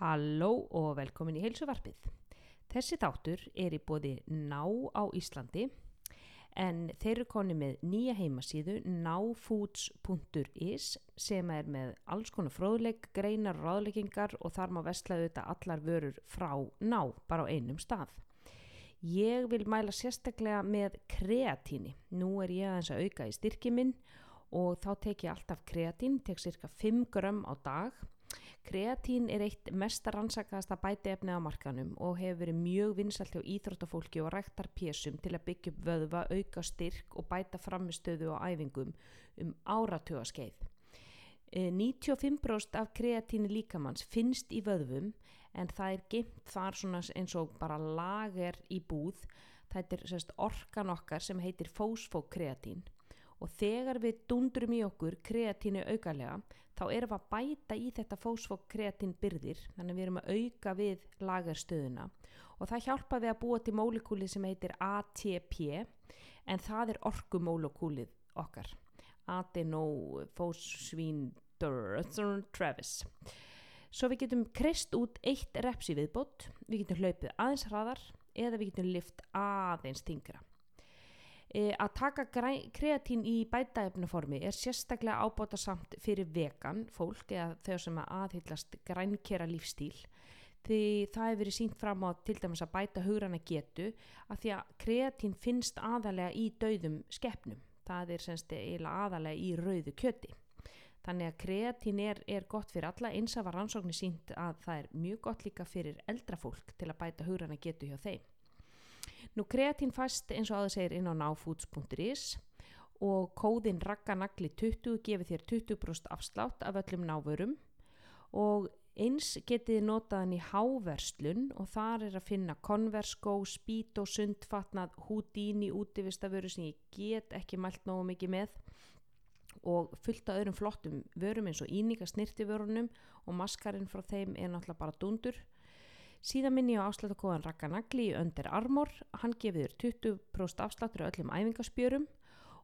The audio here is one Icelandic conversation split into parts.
Halló og velkomin í heilsuvarpið. Þessi þáttur er í bóði Ná á Íslandi en þeir eru koni með nýja heimasíðu náfoods.is sem er með alls konar fróðleik, greinar og ráðleggingar og þar má vestlaðu þetta allar vörur frá Ná, bara á einum stað. Ég vil mæla sérstaklega með kreatíni. Nú er ég aðeins að auka í styrki minn og þá tek ég alltaf kreatín, tek cirka 5 grömm á dag Kreatín er eitt mest rannsakaðasta bætiefni á markanum og hefur verið mjög vinsalt hjá íþróttafólki og ræktar pésum til að byggja upp vöðva, auka styrk og bæta framistöðu og æfingum um áratugaskeið. 95% af kreatíni líkamanns finnst í vöðvum en það er geimt þar eins og bara lager í búð. Það er orkan okkar sem heitir fósfókreatín og þegar við dundurum í okkur kreatínu augalega þá erum við að bæta í þetta fósfók kreatín byrðir þannig við erum að auka við lagarstöðuna og það hjálpa við að búa til mólekúlið sem heitir ATP en það er orkumólekúlið okkar. Adenofosfíndur travis svo við getum krist út eitt repsi viðbót við getum hlaupið aðeins hraðar eða við getum lift aðeins þingra E, að taka kreatín í bætaefnaformi er sérstaklega ábáta samt fyrir vegan fólk eða þau sem aðhyllast grænkera lífstíl. Því það hefur verið sínt fram á til dæmis að bæta hugrana getu að því að kreatín finnst aðalega í dauðum skeppnum það er semst eiginlega aðalega í rauðu kjöti. Þannig að kreatín er, er gott fyrir alla eins að rannsóknir sínt að það er mjög gott líka fyrir eldra fólk til að bæta hugrana getu hjá þeim Nú kreatín fæst eins og aðeins segir inn á náfoods.is og kóðin rakkanagli 20 gefur þér 20% afslátt af öllum náfurum og eins getið notaðan í háverslun og þar er að finna konverskó, spít og sundfatnað húdíni útivistaföru sem ég get ekki mælt nógu mikið með og fullt af öðrum flottum vörum eins og íninga snirtiförunum og maskarinn frá þeim er náttúrulega bara dundur Síðan minni ég á afslutakóðan Rakanagli í Under Armour, hann gefur 20% afslattur á öllum æfingaspjörum.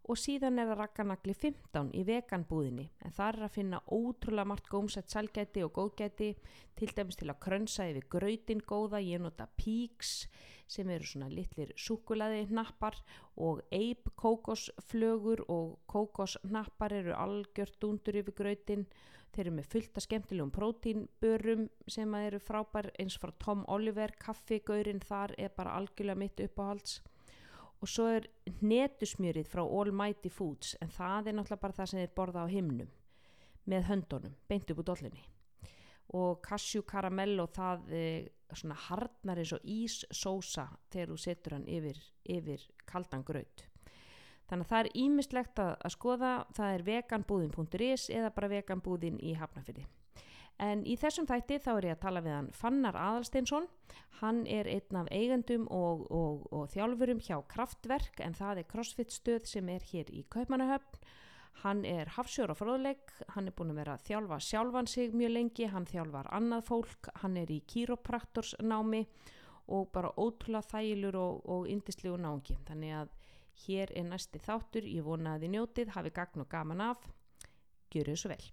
Og síðan er það Rakanagli 15 í veganbúðinni en það er að finna ótrúlega margt gómsætt salgæti og góðgæti. Til dæmis til að krönsa yfir gröytin góða, ég nota píks sem eru svona litlir súkulaði hnappar og eip kókosflögur. Og kókosnappar eru algjört undur yfir gröytin þeir eru með fullta skemmtilegum prótínbörum sem eru frábær eins frá Tom Oliver, kaffigaurin þar er bara algjörlega mitt uppáhalds. Og svo er netusmjörið frá Almighty Foods en það er náttúrulega bara það sem þeir borða á himnum með höndunum, beint upp úr dollinni og cashew karamell og það er svona hardnar eins og íssósa þegar þú setur hann yfir, yfir kaldan gröð Þannig að það er ímislegt að, að skoða, það er veganbúðin.is eða bara veganbúðin í Hafnafyrði. En í þessum þætti þá er ég að tala við hann Fannar Adalsteinsson, hann er einn af eigendum og, og, og þjálfurum hjá Kraftverk en það er crossfit stöð sem er hér í Kaupmannahöfn. Hann er hafsjór og fróðleg, hann er búin að vera að þjálfa sjálfan sig mjög lengi, hann þjálfar annað fólk, hann er í kýropraktorsnámi og bara ótrúlega þægilur og, og indislegu nági. Þannig að Hér er næsti þáttur, ég vona að þið njótið, hafi gagn og gaman af. Gjör þau svo vel.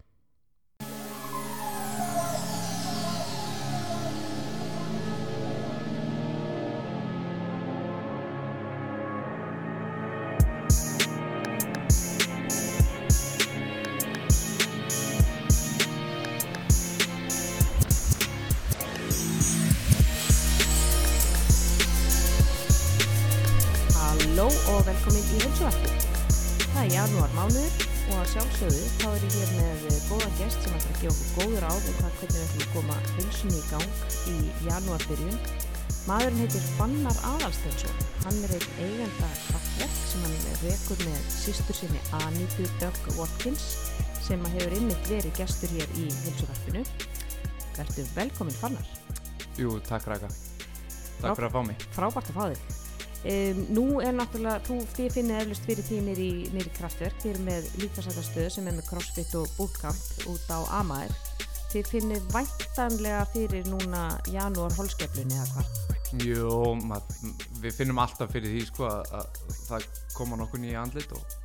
Sinni Anitu Dögg Watkins sem hefur innmitt verið gestur hér í hilsuvarpinu. Verður velkomin Fannar. Jú, takk Ræka. Takk fyrir að fá mig. Frábært að fá þig. Um, nú er náttúrulega, þú, þið finnir eflust fyrir því nýri, nýri kraftverk, þið eru með líkasætastöð sem er með crossfit og bootcamp út á Amager. Þið finnir væntanlega fyrir núna janúar holskeflunni eða hvað? Jú, mað, við finnum alltaf fyrir því sko að, að það koma nokkur nýja andlit og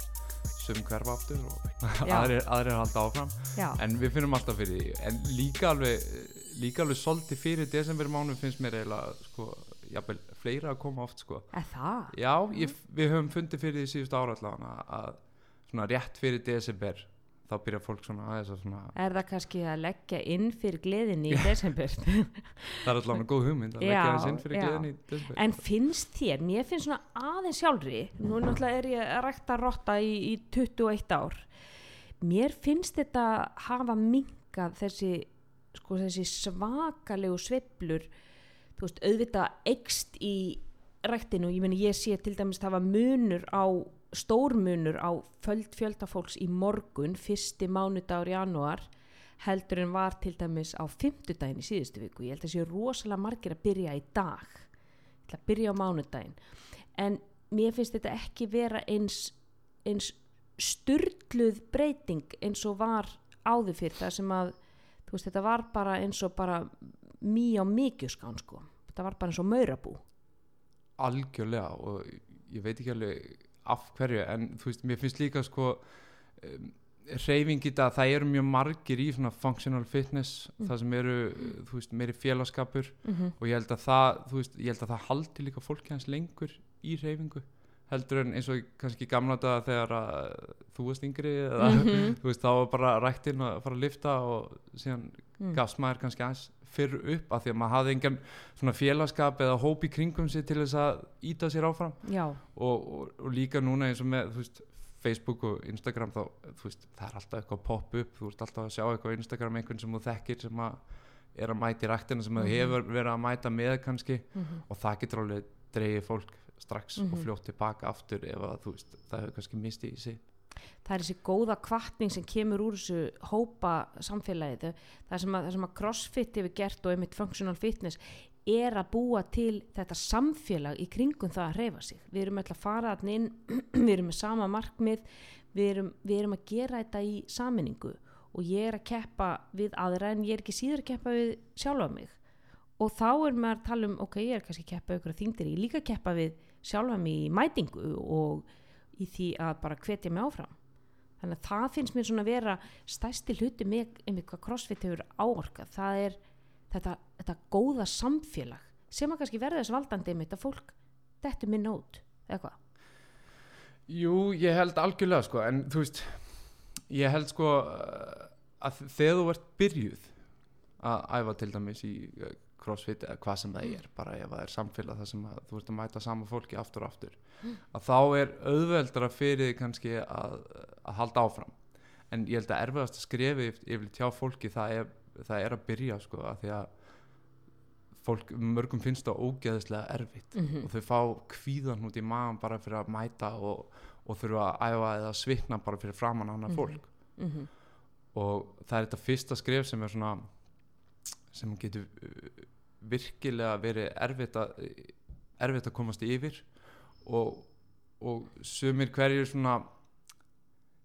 sum hverfa aftur og aðrir, aðrir halda áfram. Já. En við finnum alltaf fyrir því. En líka alveg líka alveg svolítið fyrir desember mánu finnst mér eiginlega sko, jafnvel, fleira að koma oft sko. Er það? Já, ég, við höfum fundið fyrir því síðust ára allavega að svona rétt fyrir desember þá byrja fólk svona aðeins að svona Er það kannski að leggja inn fyrir gleðinni í desember? það er allavega góð hugmynd að Já, leggja þess inn fyrir já. gleðin í desember En finnst þér, mér finnst svona aðeins sjálfri, nú náttúrulega er ég að rækta rotta í, í 21 ár, mér finnst þetta hafa minkað þessi, sko, þessi svakalegu sveiflur, þú veist, auðvitað ekst í ræktinu, ég meni ég sé til dæmis hafa munur á, stórmunur á föld fjölda fólks í morgun, fyrsti mánudagur í janúar, heldur en var til dæmis á fimmtudaginn í síðustu viku, ég held að sé rosalega margir að byrja í dag. Ætla að byrja á mánudaginn. En mér finnst þetta ekki vera eins, eins styrluð breyting eins og var áður fyrir það sem að veist þetta var bara eins og bara mý á mikjuskán sko. Þetta var bara eins og maurabú. Algjörlega og ég veit ekki alveg af hverju en þú veist, mér finnst líka sko um, reyfing í dag, það eru mjög margir í svona functional fitness Mm. það sem eru, þú veist, meiri félagskapur mm -hmm. og ég held að það, þú veist, ég held að það haldi líka fólki hans lengur í reyfingu heldur en eins og kannski gamla daga þegar að þú varst yngri eða Mhm. þú veist, þá var bara ræktinn að fara að lifta og síðan Mm. gafst maður kannski aðeins fyrr upp af því að maður hafði engan félagskap eða hóp í kringum sig til þess að íta sér áfram. Og, og, og líka núna eins og með veist, Facebook og Instagram þá, veist, það er alltaf eitthvað að poppa upp. Þú veist alltaf að sjá eitthvað á Instagram einhvern sem þú þekkir sem að er að mæta í ræktina sem þú Mhm. hefur verið að mæta með kannski. Mm og það getur alveg dreigið fólk strax og Mhm. fljótt tilbaka aftur ef að veist, það hefur kannski mistið í sig það er þessi góða kvartning sem kemur úr þessu hópa samfélagi það, sem að, það sem að crossfit hefur gert og einmitt functional fitness er að búa til þetta samfélag í kringum það að reyfa sig. Við erum öll að fara þarna inn við erum með sama markmið við erum, við erum að gera þetta í saminningu og ég er að keppa við aðra en ég er ekki síður að keppa við sjálfa mig. Og þá er maður að tala um ok, ég er kannski að keppa ykkur þingdir ég er líka að keppa við sjálfa mig í mætingu og í því að bara hvetja mig áfram. Þannig að það finnst mér svona að vera stærsti hluti með einmitt hvað crossfit hefur áorkað. Það er þetta, þetta góða samfélag sem að kannski verða þess valdandi einmitt að fólk dettur minna út eða hvað Jú, ég held algjörlega sko en þú veist, ég held sko að þegar þú ert byrjuð að æfa til dæmis í crossfit eða hvað sem það er bara ef það er samfélag þar sem að þú ert að mæta sama fólki aftur og aftur að þá er auðveldara fyrir kannski að, að halda áfram. En ég held að erfiðast að skrefi yfir tjá fólki það er, það er að byrja sko að því að fólk, mörgum finnst það ógeðislega erfitt mm og þau fá kvíðan út í maðan bara fyrir að mæta og, og þurfa að æfa eða svitna bara fyrir framann annað Mhm. fólk. -hmm. og það er þetta fyrsta skref sem er svona sem getur virkilega verið erfitt að erfitt að komast yfir og, og sumir hverjir svona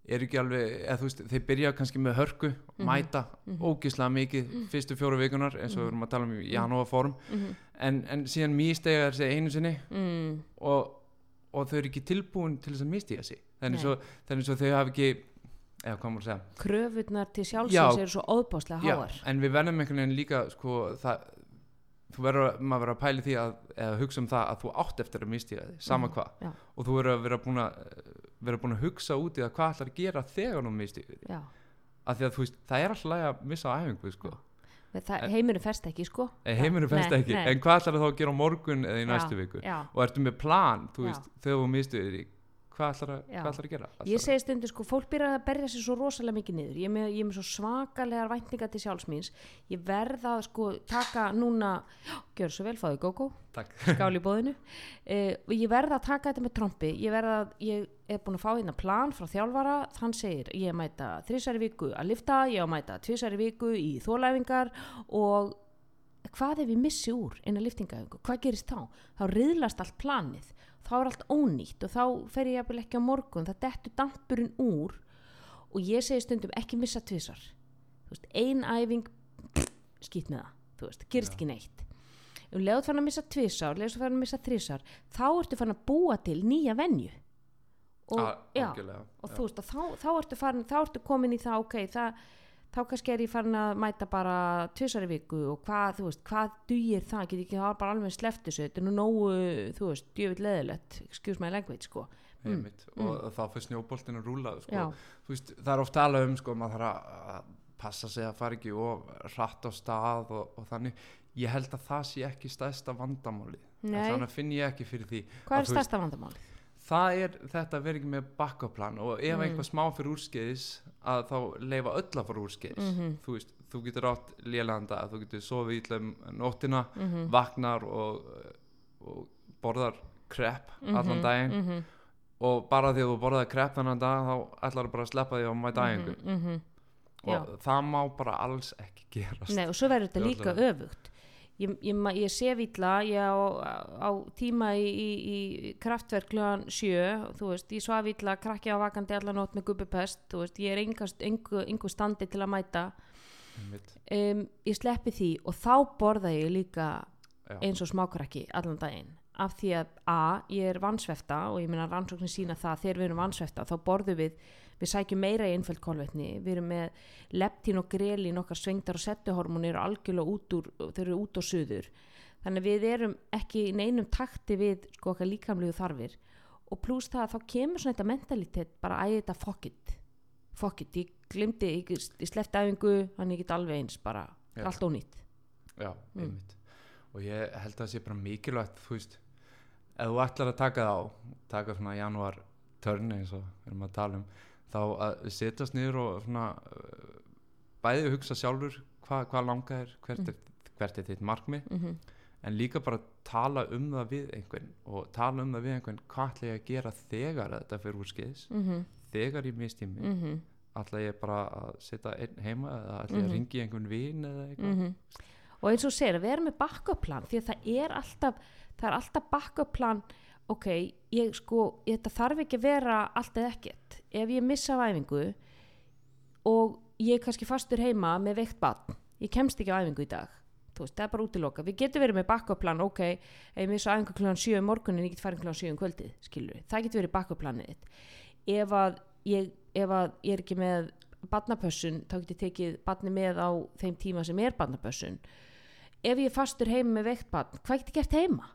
er ekki alveg, eða þú veist, þeir byrja kannski með hörku, Mhm. mæta Mhm. ógislega mikið fyrstu fjóru vikunar eins og við Mhm. erum að tala um í janúarform Mm en, en síðan místega þessi einu sinni mm. og, og þau eru ekki tilbúin til þess að mistiga sig þannig svo þau hafi ekki eða hvað maður að segja kröfurnar til Já. sjálfsins eru svo óðbáslega Já, háar en við verðum einhvern veginn líka sko, það, verður maður verður að pæli því að, eða hugsa um það að þú átt eftir að mistiga þig, sama Mhm, hvað já. og þú verður að vera búin að vera búin að hugsa út í það hvað ætlar að gera þegar þú mistiga þig af því að þú veist, það er alltaf læg að missa á æfingu sko. Það, heimurinn fest ekki sko heiminu nei, ekki, nei. en hvað ætlar þá að gera á morgun eða í næstu viku já. og ertu með plan, þú veist, þegar þú mistiga þig hvað ætlar að, hvað ætlar að gera Ég Ætlarðu- segi stundu sko, fólk byrjar að berja sér svo rosalega mikið niður. Ég er með, ég er með svo svakalegar væntingar til sjálfsmýns. Ég verða að sko taka núna, gjör svo vel, fáðu gógó, Takk. skál í bóðinu. Uh, ég verða að taka þetta með trompi. Ég að, ég er búin að fá hérna plan frá þjálfara. Hann segir, ég mæta þrísari viku að lifta, ég mæta tvísari viku í þólæfingar og hvað ef ég missi úr innan liftingaðingu? Hvað gerist þá? Þá riðlast allt planið. Þá er allt ónýtt og þá fer ég jafnvel ekki á morgun. Það dettur dampurinn úr og ég segi stundum ekki missa tvisar veist, ein æfing skýt með það, þú veist, gerist Já. ekki neitt. Um leiðut fann að missa tvisar leiðut fann að missa þrisar þá ertu fann að búa til nýja venju. Og, Al- já, og þú veist, og þá, þá ertu farin þá ertu komin í það, ok, það þá kannski er ég farin að mæta bara tvisari viku og hvað, þú veist, hvað dugir það, get ekki það bara alveg sleft þessu, þetta er nú nógu, þú veist, djöfitt leðilegt, excuse my language, sko. Mm, og þá fyrir snjóboltinn að rúla sko. Veist, það er ofta alveg um sko, maður þarf að- passa sig að fara ekki og hratt á stað og, og þannig ég held að það sé ekki stærsta vandamáli Nei. þannig finn ég ekki fyrir því hvað að er þú veist- stærsta vandamál? Það er þetta að vera ekki með bakkaplan og ef Mm. einhvað smá fyrir úrskeiðis að þá leifa öll að fara úrskeiðis. Mhm, þú veist, þú getur átt lélanda þú getur sofið ítla um nóttina mhm, vaknar og, og borðar krepp allan mhm, daginn. mhm, og bara því að þú borðaði krepp þannig dag þá ætlar þú bara að sleppa því á mæta æfingu. mhm, mhm. Já. og það má bara alls ekki gerast. Nei, og svo verður þetta líka öfugt ég, ég, ég sé villa ég á, á tíma í, í, í kraftverk klugan sjö þú veist, ég svaf villa, krakki á vakandi allan nótt með gubbupest, þú veist, ég er engu, engu standi til að mæta. Um, ég sleppi því og þá borða ég líka Já. eins og smákrakki allan daginn. Af því að a, ég er vansvefta og ég meina rannsóknin sína það þegar við erum vansvefta þá borðum við, við sækjum meira í einföld kolvetni, við erum með leptín og grelin okkar svengdar og settuhormónir og algjörlega út úr þeir eru út og suður. Þannig við erum ekki í neinum takti við sko okkar líkamlegu þarfir. Og pluss það að þá kemur svona þetta mentalitet bara að þetta fuck it. Fuck it, ég glimti, ég, ég sleppti æfingu þannig ég get alveg eins bara Já. allt ónýtt Já, Mm. og ég held að það sé bara mikilvægt þú veist, ef þú ætlar að taka það á taka svona janúar törn eins og við erum að tala um þá að setjast niður og svona uh, bæði hugsa sjálfur hvað hva langa er, hvert er, hvert er þitt markmið mm en líka bara tala um það við einhvern og tala um það við einhvern hvað ætla ég að gera þegar þetta fyrir úr skeiðis -hmm. þegar ég mistími mm. Mm ætla ég bara að setja einn heima eða ætla ég Mhm. að ringi einhvern vin eða eitthvað og eins og segir að vera með bakkaplan því að það er alltaf það er alltaf bakkaplan ok, ég sko, þetta þarf ekki að vera allt eða ekkert. Ef ég missa af æfingu og ég er kannski fastur heima með veikt barn ég kemst ekki á æfingu í dag. Þú veist, það er bara útiloka, við getum verið með bakkaplan ok, ef ég missa æfingu klúan 7 um morgunin ég get farið klúan 7 um kvöldið, skilur það getur verið bakkaplanið þitt. Ef að ég, ef að ég er ekki með barnapössun, þá get ég tekið barni með á þeim tíma sem er barnapössun. Ef ég er fastur heima með veikt barn hvað get ég gert heima?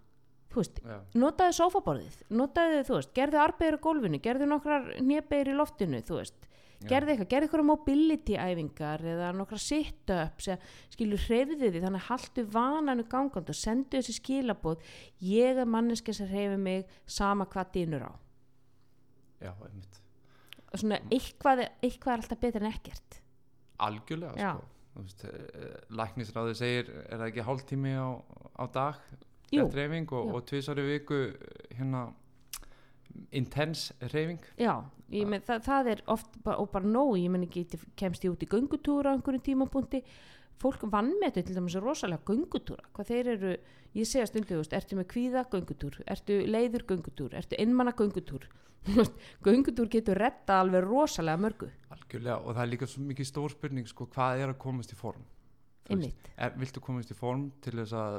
Þú veist, Já, notaðu sófaborðið notaðu, þú veist, gerðu arbegur á gólfinu gerðu nokkrar nýjabeir í loftinu þú veist, Já. gerðu eitthvað, gerðu eitthvað mobility æfingar eða nokkra sit-ups eða skilur hreyfðu því þannig að haldu vananu gangand og sendu þessi skilabóð ég er manneski sem hreyfi mig sama hvað dýnur á já, einmitt svona eitthvað, eitthvað er alltaf betur en ekkert algjörlega Já. sko. Veist, eh, læknisráði segir er það ekki hálftími á, á dag Rétt reyfing og, og tvisari viku hérna intense reyfing Já, ég með, það, það er oft bara, og bara nóg, ég menn ekki kemst ég út í göngutúra á einhverjum tímapunkti. Fólk vann með þetta til dæmis rosalega göngutúra, hvað þeir eru ég segja stundu, ertu með kvíða göngutúr? Ertu leiður göngutúr, ertu einmanna göngutúr? Göngutúr getur retta alveg rosalega mörgu. Algjörlega og það er líka svo mikið stór spurning sko, hvað er að komast í form? Er, viltu komast í form til þess að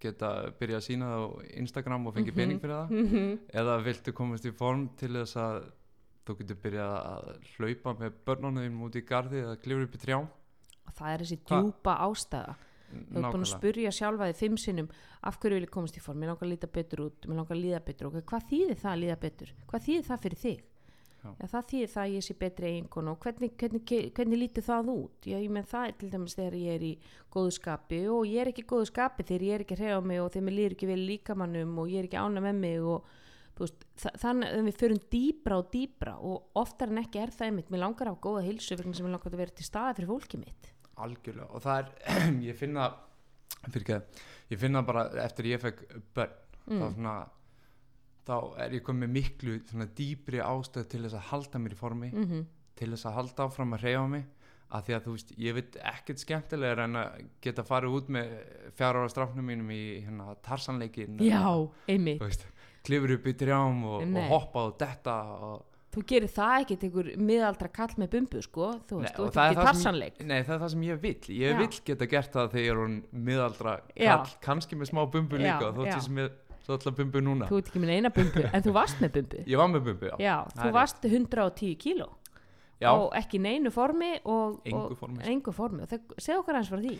geta byrja að sína það á Instagram og fengi Mhm. pening fyrir það. Mhm. eða viltu komast í form til þess að þú getur byrjað að hlaupa með börnunum út í gardi eða klifur upp í trjám? Og það er þessi Hva- djúpa ástæða. Þú ert búin að spurja sjálfa þig fimm sinnum af hverju vil ég komast í form, mér langar að líta betur út mér langar að líða betur, ok, hvað þýðir það að líða betur? Hvað þýðir það fyrir þig Já. Það þýðir það að ég sé betri eiginkon og hvernig, hvernig, hvernig lítur það út? Já, ég menn það er til dæmis þegar ég er í góðu skapi og ég er ekki í góðu skapi þegar ég er ekki að hreyfa mig og þegar mér líður ekki vel líkamannum og ég er ekki ána með mig og veist, þa þannig að við förum dýbra og dýbra og oftar en ekki er það einmitt, mér langar hafa góða heilsu vegna sem mér langar að vera til staða fyrir fólkið mitt. Algjörlega. Og það er, ég finna fyrir ekki, ég finna bara eftir ég fekk börn. Þá mm. svona þá er ég komið miklu svona dýbri ástæð til þess að halda mér í formi Mm til þess að halda áfram að reyfa mig að því að þú veist, ég veit ekkert skemmtilegur en að geta farið út með fjár ára strafnum mínum í hérna tarsanleikin Já, einmitt þú veist, klifur upp í trjám og, og hoppa og detta og, Þú gerir það ekkert einhver miðaldra kall með bumbu sko, þú veist, þú ert er ekki tarsanleik nei það er það sem ég vill ég Já. vill geta gert það þegar ég er miðaldra Já. kall, kannski með smá bumbu líka Já, þótt já. ég sem ég svo alltaf bumbu núna? Þú ert ekki með eina bumbu, en þú varst með bumbu ég var með bumbu, já, Já, þú varst 110 kíló. Já. á ekki neinu formi og, Engu og, formi, sko. engu formi. Og það, segð okkur eins frá því.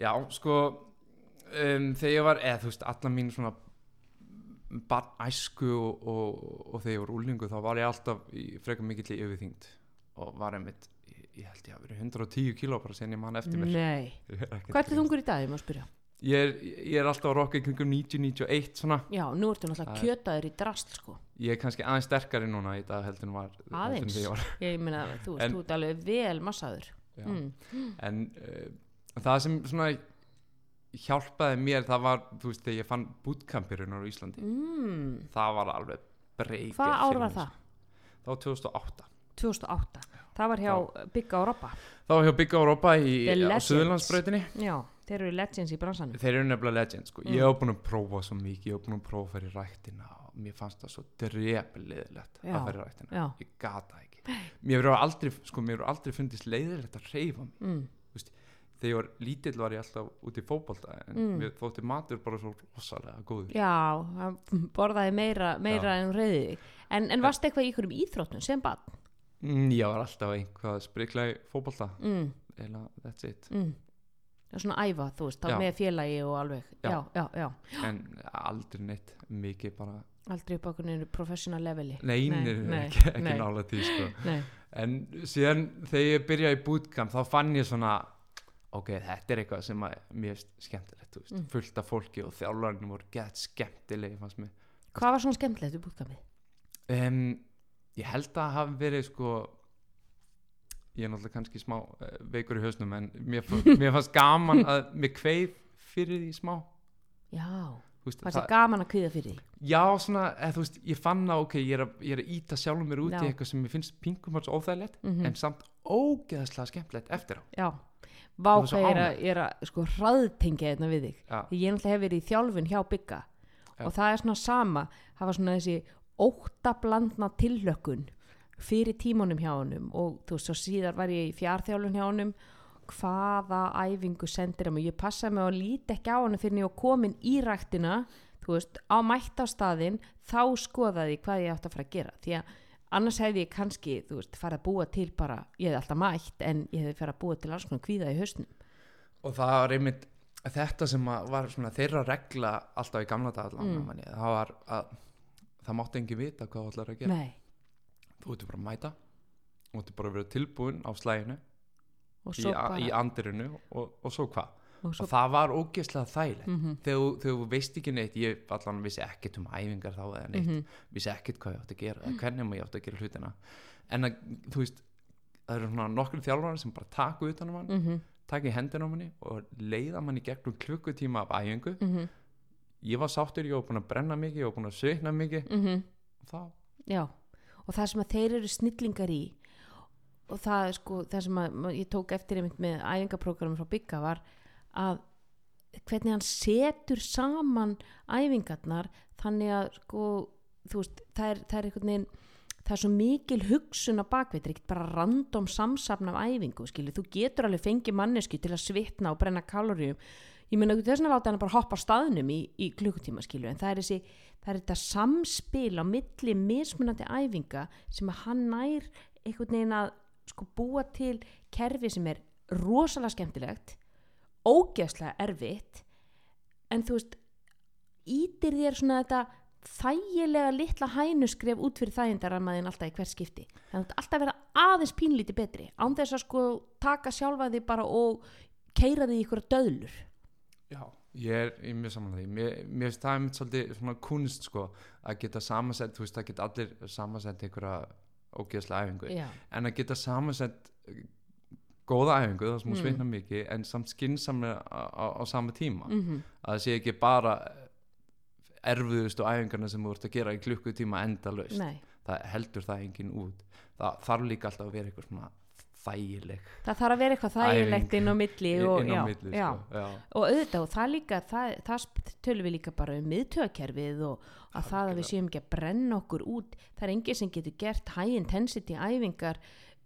Já, sko um, þegar ég var, eða þú veist, alla mín svona barn æsku og, og, og þegar ég var úlingu þá var ég alltaf frekar mikill í yfirþyngd. Og var einmitt, ég, held ég að verið 110 kíló bara sen ég mann eftir mér. Hvað er að þungur í dag, ég má spyrja Ég er, ég er alltaf að rokka í kringum 90-91 svona Já, nú ertu náttúrulega kjötaður í drast sko Ég er kannski aðeins sterkari núna í dag heldur en var Aðeins? var. Ég meina, þú ert alveg vel massaður Já. mm. En uh, það sem svona hjálpaði mér það var, þú veist, þegar ég fann bootcampirinn á Íslandi Mm. það var alveg breykir Hvað ár var það? Það var 2008 2008 Það var hjá Bigga og Robba Það var hjá Big Europa í, á Legends. Suðurlandsbrautinni Já, þeir eru legends í bransanum Þeir eru nefnilega legend sko. Mm. Ég hef búin að prófa svo mikið Ég hef búin að prófa að fara í ræktina og mér fannst það svo drefilegilegt Já. að fara í ræktina Já, Ég gata ekki Mér hefur aldrei, sko, mér hefur aldrei fundist leiðilegt að reyfa mig mm. Þegar ég var lítill var ég alltaf út í fótbolta en Mm. mér þótti matur bara svo rosalega góður Já, borðaði meira, meira en reyði En, en varst eitthvað í einhverjum íþróttum sem bann? mm, Ég var alltaf einhvað sprikla í fótbolta Mm, eða that's it mm. Svona æfa, þú veist, þá með félagi og alveg Já. já, já, já. en aldrei neitt mikið bara Aldrei upp á einhverju professional leveli Nei, Nei, nei, ekki, ekki nei. nála því sko. En síðan þegar ég byrjaði í bootcamp þá fann ég svona ok, þetta er eitthvað sem mér finnst skemmtilegt, Mm. fullt af fólki og þjálfarnir voru gett mér. hvað var svona skemmtilegt við bútkamið? Um, ég held að hafi verið sko ég er náttúrulega kannski smá uh, veikur í hausnum en mér, mér fannst gaman að mér kveið fyrir því smá. Já, veist, fannst það gaman að kviða fyrir því? já, svona, þú veist, ég fann að ok, ég er að, ég er að íta sjálfum mér út Já. í eitthvað sem mér finnst pingum alls óþægilegt Mm en samt ógeðslega skemmtilegt eftir á. Já, váka ég er að, ég er að sko hraðtengja þetta við þig. Já, ég náttúrulega hef verið í þjálfun hjá bygga og það er svona sama það var svona þessi óttablandna tillökkun fyrir tímanum hjá honum og þú veist, svo síðar var ég í fjárþjálfun hjá honum. Hvaða æfingu sendir hann? Og ég passaði mig að líti ekki á hann fyrir ég var komin í ræktina þú veist, á mættastæðin þá skoðaði ég hvað ég átti að fara að gera. Því að annars hefði ég kannski þú veist, farið að búa til bara, ég hefði alltaf mætt en ég hefði farið að búa til alls konar kvíða í hausnum. Og það var einmitt þetta sem að var svona þeirra regla alltaf í gamla dag Mm. mm. það var að það mátti engin vita hvað þú ætlar að gera. Nei, þú ætti bara að mæta. Þú ætti bara að vera tilbúin á slæginu og í, í andirinu og, og svo hvað? Og og það var ógeðslega þægilegt. Mm -hmm, þegar, þú- veist ekki neitt ég allan vissi ekkert um æfingar þá eða neitt. Mhm. vissi ekkert hvað ég átti að gera eða hvernig maður ég átti að gera hlutina. En að, þú veist það eru svona nokkur þjálfari sem bara taka utan um hann mm taka í hendina á manni og leiða manni gegnum klukkutíma af æfingu. -hmm, ég var sáttur, ég var búin að brenna mikið ég var búin að svitna mikið. Mm og þá, Já, og það sem að þeir eru snillingar í og það er sko, það sem að ég tók eftir einmitt með æfingaprógramm frá Bygga var að hvernig hann setur saman æfingarnar þannig að sko, þú veist, það er, það er einhvern veginn það er svo mikil hugsun á bakveit, það er ekkert bara random samsafn af æfingu, skilju, þú getur alveg fengið mannesku til að svitna og brenna kaloríum. Ég meina þess vegna láta hann bara hoppa á staðnum í, í klukkutíma, skilju, en það er þessi það er þetta samspil á milli mismunandi æfinga sem að hann nær einhvern veginn að sko búa til kerfi sem er rosalega skemmtilegt ógeðslega erfitt en þú veist ítir þér svona þetta þægilega litla hænuskref út fyrir þægindaramaðin alltaf í hver skipti. Þannig að alltaf vera aðeins pínlíti betri án þess að sko taka sjálfa því bara og keira því ykkur döðlur. Já, ég er í mjög saman því. Mér, mér finnst það einmitt svolítið svona kunst sko, að geta samansett þú veist, það geta allir samansett einhverja ógeðslega æfingu. Já, en að geta samansett góða æfingu, það sem Mm. svitna mikið en samt skynnsamlega á, á, á sama tíma. Mm að það sé ekki bara erfiðustu æfingarna sem þú ert að gera í klukkutíma endalaust. Nei. Það heldur það enginn út. Það þarf líka alltaf að vera eitthvað svona þægileg það þarf að vera eitthvað þægilegt inn á milli og, inn á milli já. sko. já. og auðvitað og það líka það, það tölum við líka bara um miðtöðkerfið og að það að við séum ekki að brenna okkur út það er enginn sem getur gert high intensity æfingar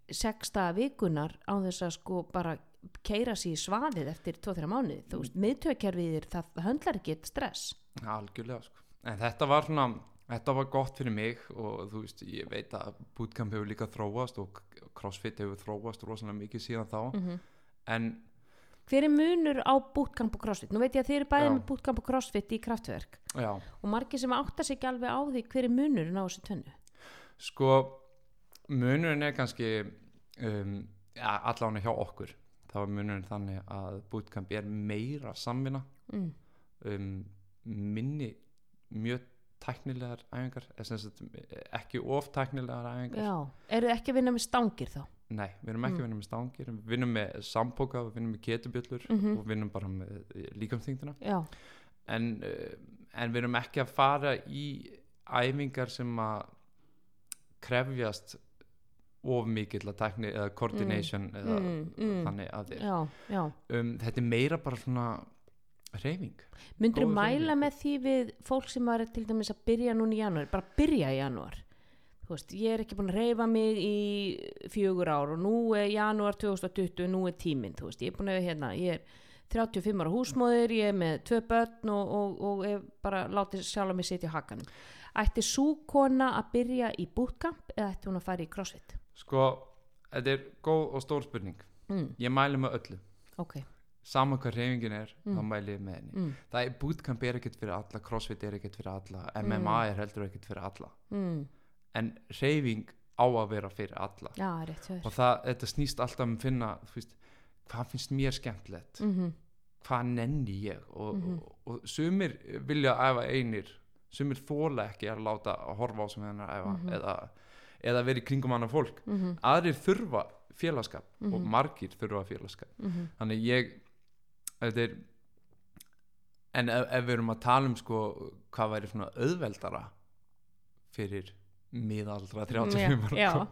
sexta vikunar á þess að sko bara keira sér í svaðið eftir 2-3 mánuði þú veist, miðtöðkerfið er það, það höndlar ekki stress algjörlega sko. en þetta var svona þetta var gott fyrir mig og þú veist, ég veit að bootcamp hefur líka þróast og, crossfit hefur þróast rosalega mikið síðan þá. Mm en hver er munur á bootcamp og crossfit? Nú veit ég að þið eru bæðið með bootcamp og crossfit í kraftverk já, og margir sem átta sig ekki alveg á því hver er munurinn á þessu tönnu sko munurinn er kannski um, ja, allan hjá okkur. Þá er munurinn þannig að bootcamp er meira samvinna. Mm. um, minni mjög tæknilegar æfingar ekki of tæknilegar æfingar. Já, eru þið ekki að vinna með stangir þá? Nei, við erum ekki Mm. að vinna með stangir. Við vinnum með sambóka, við vinnum með ketubjöllur Mhm. og við vinnum bara með líkamþyngdina já, en, uh, en við erum ekki að fara í æfingar sem að krefjast of mikill að tækni eða coordination eða Mm, mm. þannig að þér. Um, þetta er meira bara svona reyfing myndur þú mæla með því við fólk sem var til dæmis að byrja núna í janúar? Bara byrja í janúar. Veist, ég er ekki búin að reyfa mig í fjögur ár og nú er janúar 2020 nú er tíminn, ég er búin að hérna, ég er 35 ára húsmóðir ég er með tvö börn og, og, og ég bara látið sjálf mig sitja á hakanum. Ætti svo kona að byrja í bootcamp eða ætti hún að fara í crossfit? Sko, þetta er góð og stór spurning. Mm, ég mæli með öllu. Ok, sama hvað reyfingin er, Mm. þá mæli ég með henni. Mm, það er bootcamp er ekkert fyrir alla crossfit er ekkert fyrir alla, MMA er heldur ekkert fyrir alla. Mm, en reyfing á að vera fyrir alla. Já, rétt og það, þetta snýst alltaf um að finna veist, hvað finnst mér skemmtilegt? Mm hvað nenni ég? Og, Mhm. og, og sumir vilja æfa einir sumir þóla ekki að láta að horfa á sem hennar æfa Mhm. eða, eða vera í kringum annað fólk. Mm aðrir þurfa félagskap og Mhm. margir þurfa félagskap -hmm. þannig ég er en ef, ef við erum að tala um sko hvað væri svona auðveldara fyrir miðaldra 35 Já, ára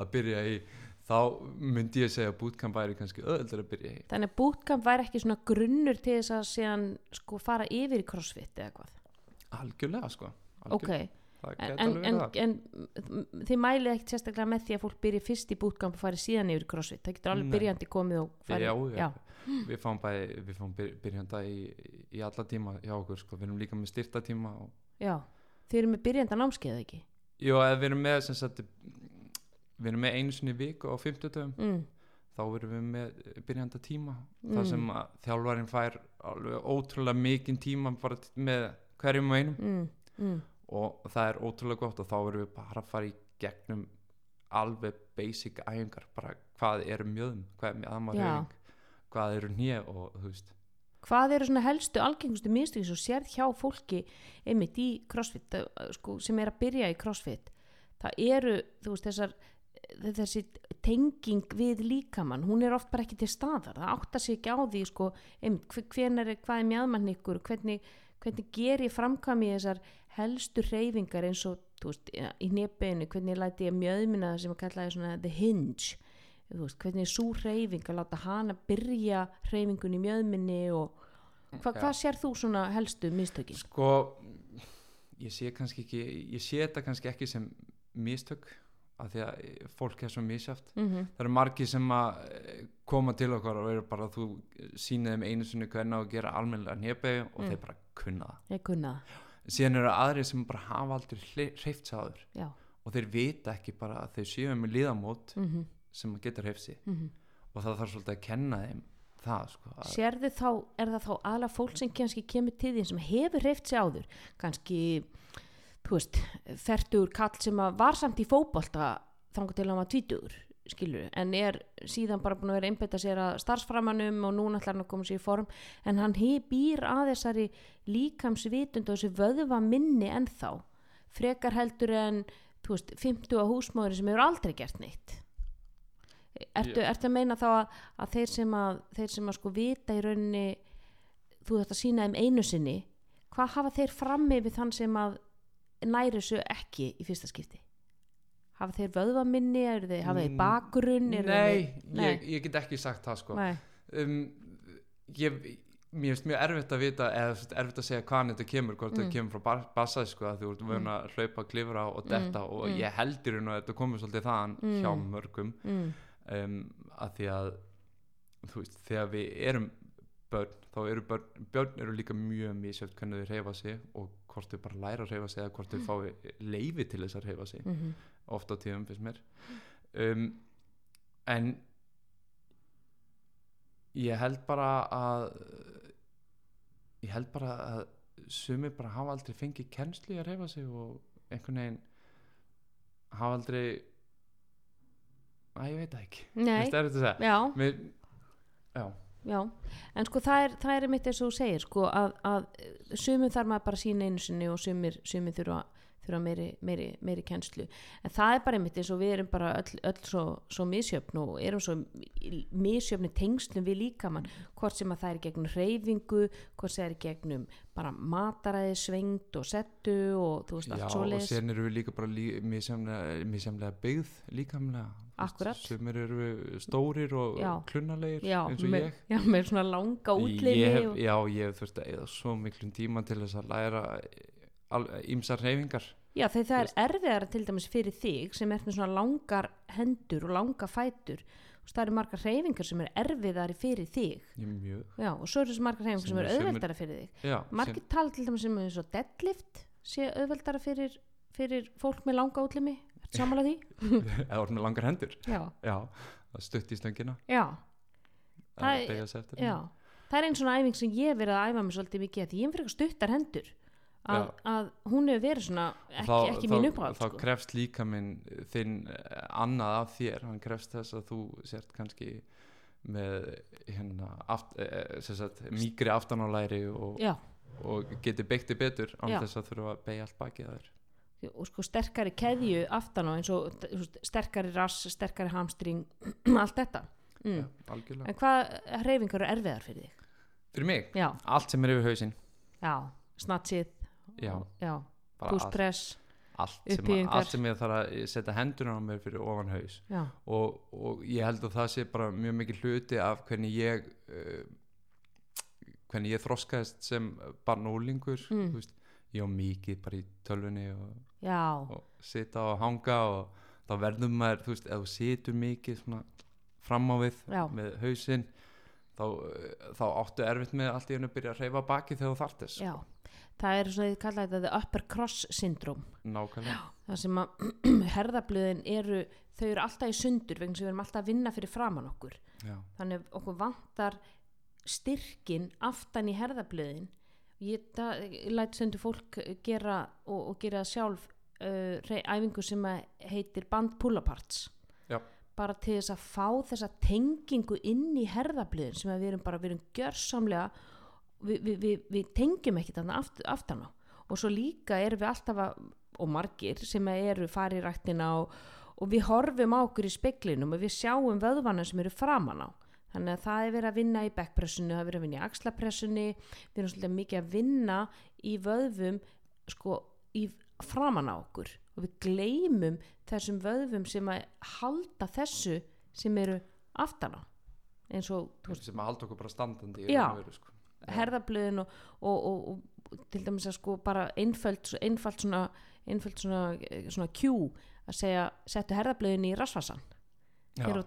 að byrja í þá myndi ég segja að bootcamp væri kannski auðveldara að byrja í Þannig að bootcamp væri ekki svona grunnur til þess að síðan sko fara yfir í crossfit eða hvað. algjörlega sko algjörlega. það en, en, en, þið mælið ekkert sérstaklega með því að fólk byrja fyrst í bootcamp og fari síðan yfir í crossfit. Það getur alveg byrjandi komið og farið. já, já. Við fáum bæði við fáum byr, byrjanda í, í alla tíma hjá okkur sko, við erum líka með styrta tíma og, já. Þið eru með byrjanda námskeið ekki? eða við erum með sagt, við erum með einu sinni í viku á 50 Mm. þá erum við með byrjanda tíma Mm. þar sem að þjálfarinn fær alveg ótrúlega mikinn tíma bara með hverjum og einum Mm. Mm. og það er ótrúlega gott og þá erum við bara að fara í gegnum alveg basic æfingar bara hvað eru mjöðum, hvað er mjöðma Já. reyfing hvað eru hnið og þú veist. Hvað eru svona helstu algengustu mistöki svo sérð hjá fólki einmitt í crossfit það, sko, sem er að byrja í crossfit? Það eru veist þessar þessi tenging við líkamann hún er oft bara ekki til staðar. Það áttar sig ekki á því sko einmitt, hve- hvenær er hvað er mjöðmann ykkur hvernig, hvernig ger ég framkvæmi þessar helstu reyfingar eins og veist, í nefbeinu hvernig læti ég mjöðmina sem að kalla það the hinge veist, hvernig er svo reyfing að láta hana byrja reyfingun í mjöðminni og hva, Já. hvað sér þú svona helstu mistökin? sko ég sé kannski ekki ég sé þetta kannski ekki sem mistök af því að fólk er svo misjáft Mm -hmm. það eru margir sem að eh, koma til okkar og eru bara að þú sýnið þeim einu sinni hvernig að gera almennilega nefnbegi og Mm. þeir bara kunna það kunna síðan eru aðrir sem bara hafa aldrei hreift sig áður já og þeir vita ekki bara að þeir séu með liðamót mm -hmm. Sem getur hreift sig. Mm og það þarf svolítið að kenna þeim það sko að, Sérðu þá, er það þá aðla fólk sem kannski kemur til því sem hefur reyft sig áður? Kannski, þú veist fertur kall sem að var samt í fótbolta þangur til að hann var tvítugur skilur, en er síðan bara búin að vera einbetta sér að starfsframanum og núna ætlar hann að koma sér í form. En hann býr að þessari líkamsvitund og þessi vöðva minni ennþá. Frekar heldur en þú veist, 50 á húsmóður sem hefur aldrei gert neitt Ertu, Já. ertu að meina þá að, að þeir sem að þeir sem að sko vita í rauninni þú þetta sína þeim einu sinni hvað hafa þeir frammi við þann sem að næri þessu ekki í fyrsta skipti hafa þeir vöðvaminni þeir, hafa þeir Mm, bakgrunn eru nei, þeir, nei. Ég, ég get ekki sagt það sko um, ég, mér finnst mjög erfitt að vita eða erfitt að segja hvaðan þetta kemur hvort Mm. þetta kemur frá bassað sko þú ert vöna að hlaupa, klifra og detta og mm. ég heldur að þetta komur svolítið þaðan Mm. hjá mörgum Mm, um, að því að þú veist, þegar við erum börn, þá eru börn börn eru líka mjög misjöft hvernig þau reyfa sig og hvort þau bara læra að reyfa sig eða hvort þau fái leifi til þess að reyfa sig. Mm oft á tíðum finnst mér. Um, en ég held bara að ég held bara að sumir bara hafa aldrei fengið kennslu í að reyfa sig og einhvern veginn hafa aldrei að ég veit það ekki. Veistu, er þetta að segja. Já, Mér, já, já. En sko það er, það er mitt eins og þú segir sko að, að sumum þarf maður bara að sína einu sinni og sumir, sumir þurfa, þurfa meiri, meiri, meiri kennslu. En það er bara mitt eins og við erum bara öll, öll svo, svo misjöfn og erum svo misjöfni tengslum við líkamann. Hvort sem að það er gegnum reyfingu hvort sem það er gegnum bara mataræði, svengd og settu og þú veist já allt og svoleiðis. sen eru við líka bara lí, misjamlega byggð líkamlega Akkúrat. sumir eru stórir og Já. klunnalegir já, eins og með, ég. já, með svona langa hef, og, já, ég hef þurft að eða svo miklum tíma til þess að læra ímsar reyfingar Já, þegar það er erfiðara til dæmis fyrir þig sem er með svona langar hendur og langa fætur. Það eru margar hreyfingar sem er erfiðari fyrir þig. Mjög. Já, og svo eru þessi margar hreyfingar Sem sem, er- sem auðveldara fyrir þig. Já, Margir tala til dæmis sem er svo deadlift sé auðveldara fyrir, fyrir fólk með langa útlimi Sammála því? eða orðin með langar hendur? Já, já, það stutt í stöngina. Já, að Það er- Það er einn svona æfing sem ég verið að æfa mig svolítið mikið að því ég hef fyrir stuttar hendur. Að, að hún hefur verið svona ekki, ekki mín uppáhald þá sko. krefst líka minn þinn eh, annað af þér. Hann krefst þess að þú sért kannski með hérna aft, eh, sem sagt, mýgri aftanálæri og, og geti beigti betur án Já. þess að þurfa að beigja allt bakið að þér og sko sterkari keðju aftan á eins og sterkari rass, sterkari hamstring allt þetta. Mm. Algjörlega. En hvað hreyfingar eru erfiðar fyrir þig? fyrir mig, Já, allt sem er yfir hausinn. Já, snatsið púspress allt, sem, uppbyggingar. allt sem ég þarf að setja hendurna á mér fyrir ofan haus. Og, og ég held að það sé bara mjög mikið hluti af hvernig ég uh, hvernig ég þroskaðist sem barn og úlingur Mm. þú veist, ég á mikið bara í tölvunni og, og sita og hanga og þá verður maður, þú veist, ef þú situr mikið svona fram á við Já. með hausinn þá, þá áttu erfitt með allt í hennu að byrja að reyfa baki þegar þú þartist já. það er svona, ég kalla þetta the upper cross syndrome. Nákvæmlega. Það sem að herðablöðin eru þau eru alltaf í sundur vegna sem við erum alltaf að vinna fyrir framann okkur. Já, þannig okkur vantar styrkin aftan í herðablöðin ég, það, ég læt stundu fólk gera og, og gera sjálf uh, rey- æfingu sem heitir band pull-aparts Já. bara til þess að fá þessa tengingu inn í herðablöðin sem við erum bara, við erum gjörsamlega við, við, við, við tengjum ekki þarna aft, aftan á. Og svo líka erum við alltaf að, og margir sem eru rættina og, og við horfum á okkur í speklinum og við sjáum vöðvana sem eru framan á þannig að það er verið að vinna í backpressinu það er verið að vinna í axlapressunni. Við erum svolítið mikið að vinna í vöðvum sko í framan á okkur. Og við gleymum þessum vöðvum sem að halda þessu sem eru aftan á. Eins og veist, sem að halda okkur bara standandi Já. sko. Herðablöðin og, og, og, og til dæmis að sko bara einföld, einfald svona, einfald svona, eh, svona Q að segja settu herðablöðin í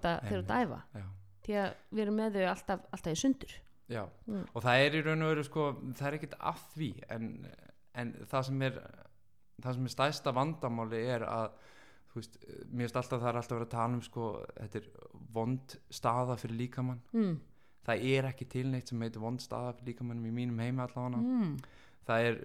að- þegar þú ert að æfa. Já. Því að við erum með þau alltaf, alltaf í sundur Já, Mm. og það er í raun og veru sko, það er ekkert að því en, en það sem er það sem er stæsta vandamáli er að þú veist, mér finnst alltaf það er alltaf verið að tala um sko, þetta er vond staða fyrir líkamann mm. það er ekki til neitt sem heitir vond staða fyrir líkamannum í mínum heimi allavega Mm. það er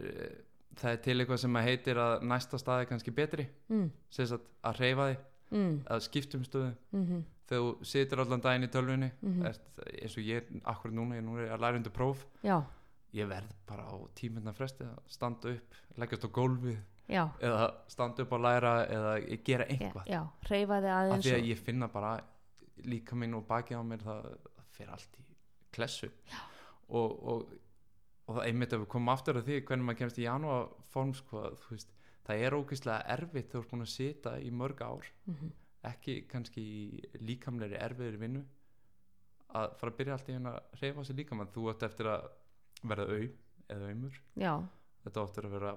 það er til eitthvað sem að heitir að næsta stað er kannski betri Mm. sem sagt að reyfa því, Mm. að skiptum stöðu Mm þegar þú situr allan daginn í tölvunni Mhm. ert, eins og ég, akkur núna, ég núna er að læra undir próf. Já, ég verð bara á tíminna fresti að standa upp, leggjast á gólfið já, eða standa upp að læra eða gera einhvað af því að ég finna bara líka minn og bakið á mér það, það fer allt í klessu. Og, og, og það einmitt ef við komum aftur að því hvernig maður kemst í janúar form sko, það er ógeðslega erfitt þegar þú ert búin að sita í mörg ár. Mhm. Ekki kannski í líkamlegri erfiðri vinnu að fara að byrja allt í henn að reyfa sér líkamann. Þú ætti eftir að verða au eða aumur. Þetta áttur að vera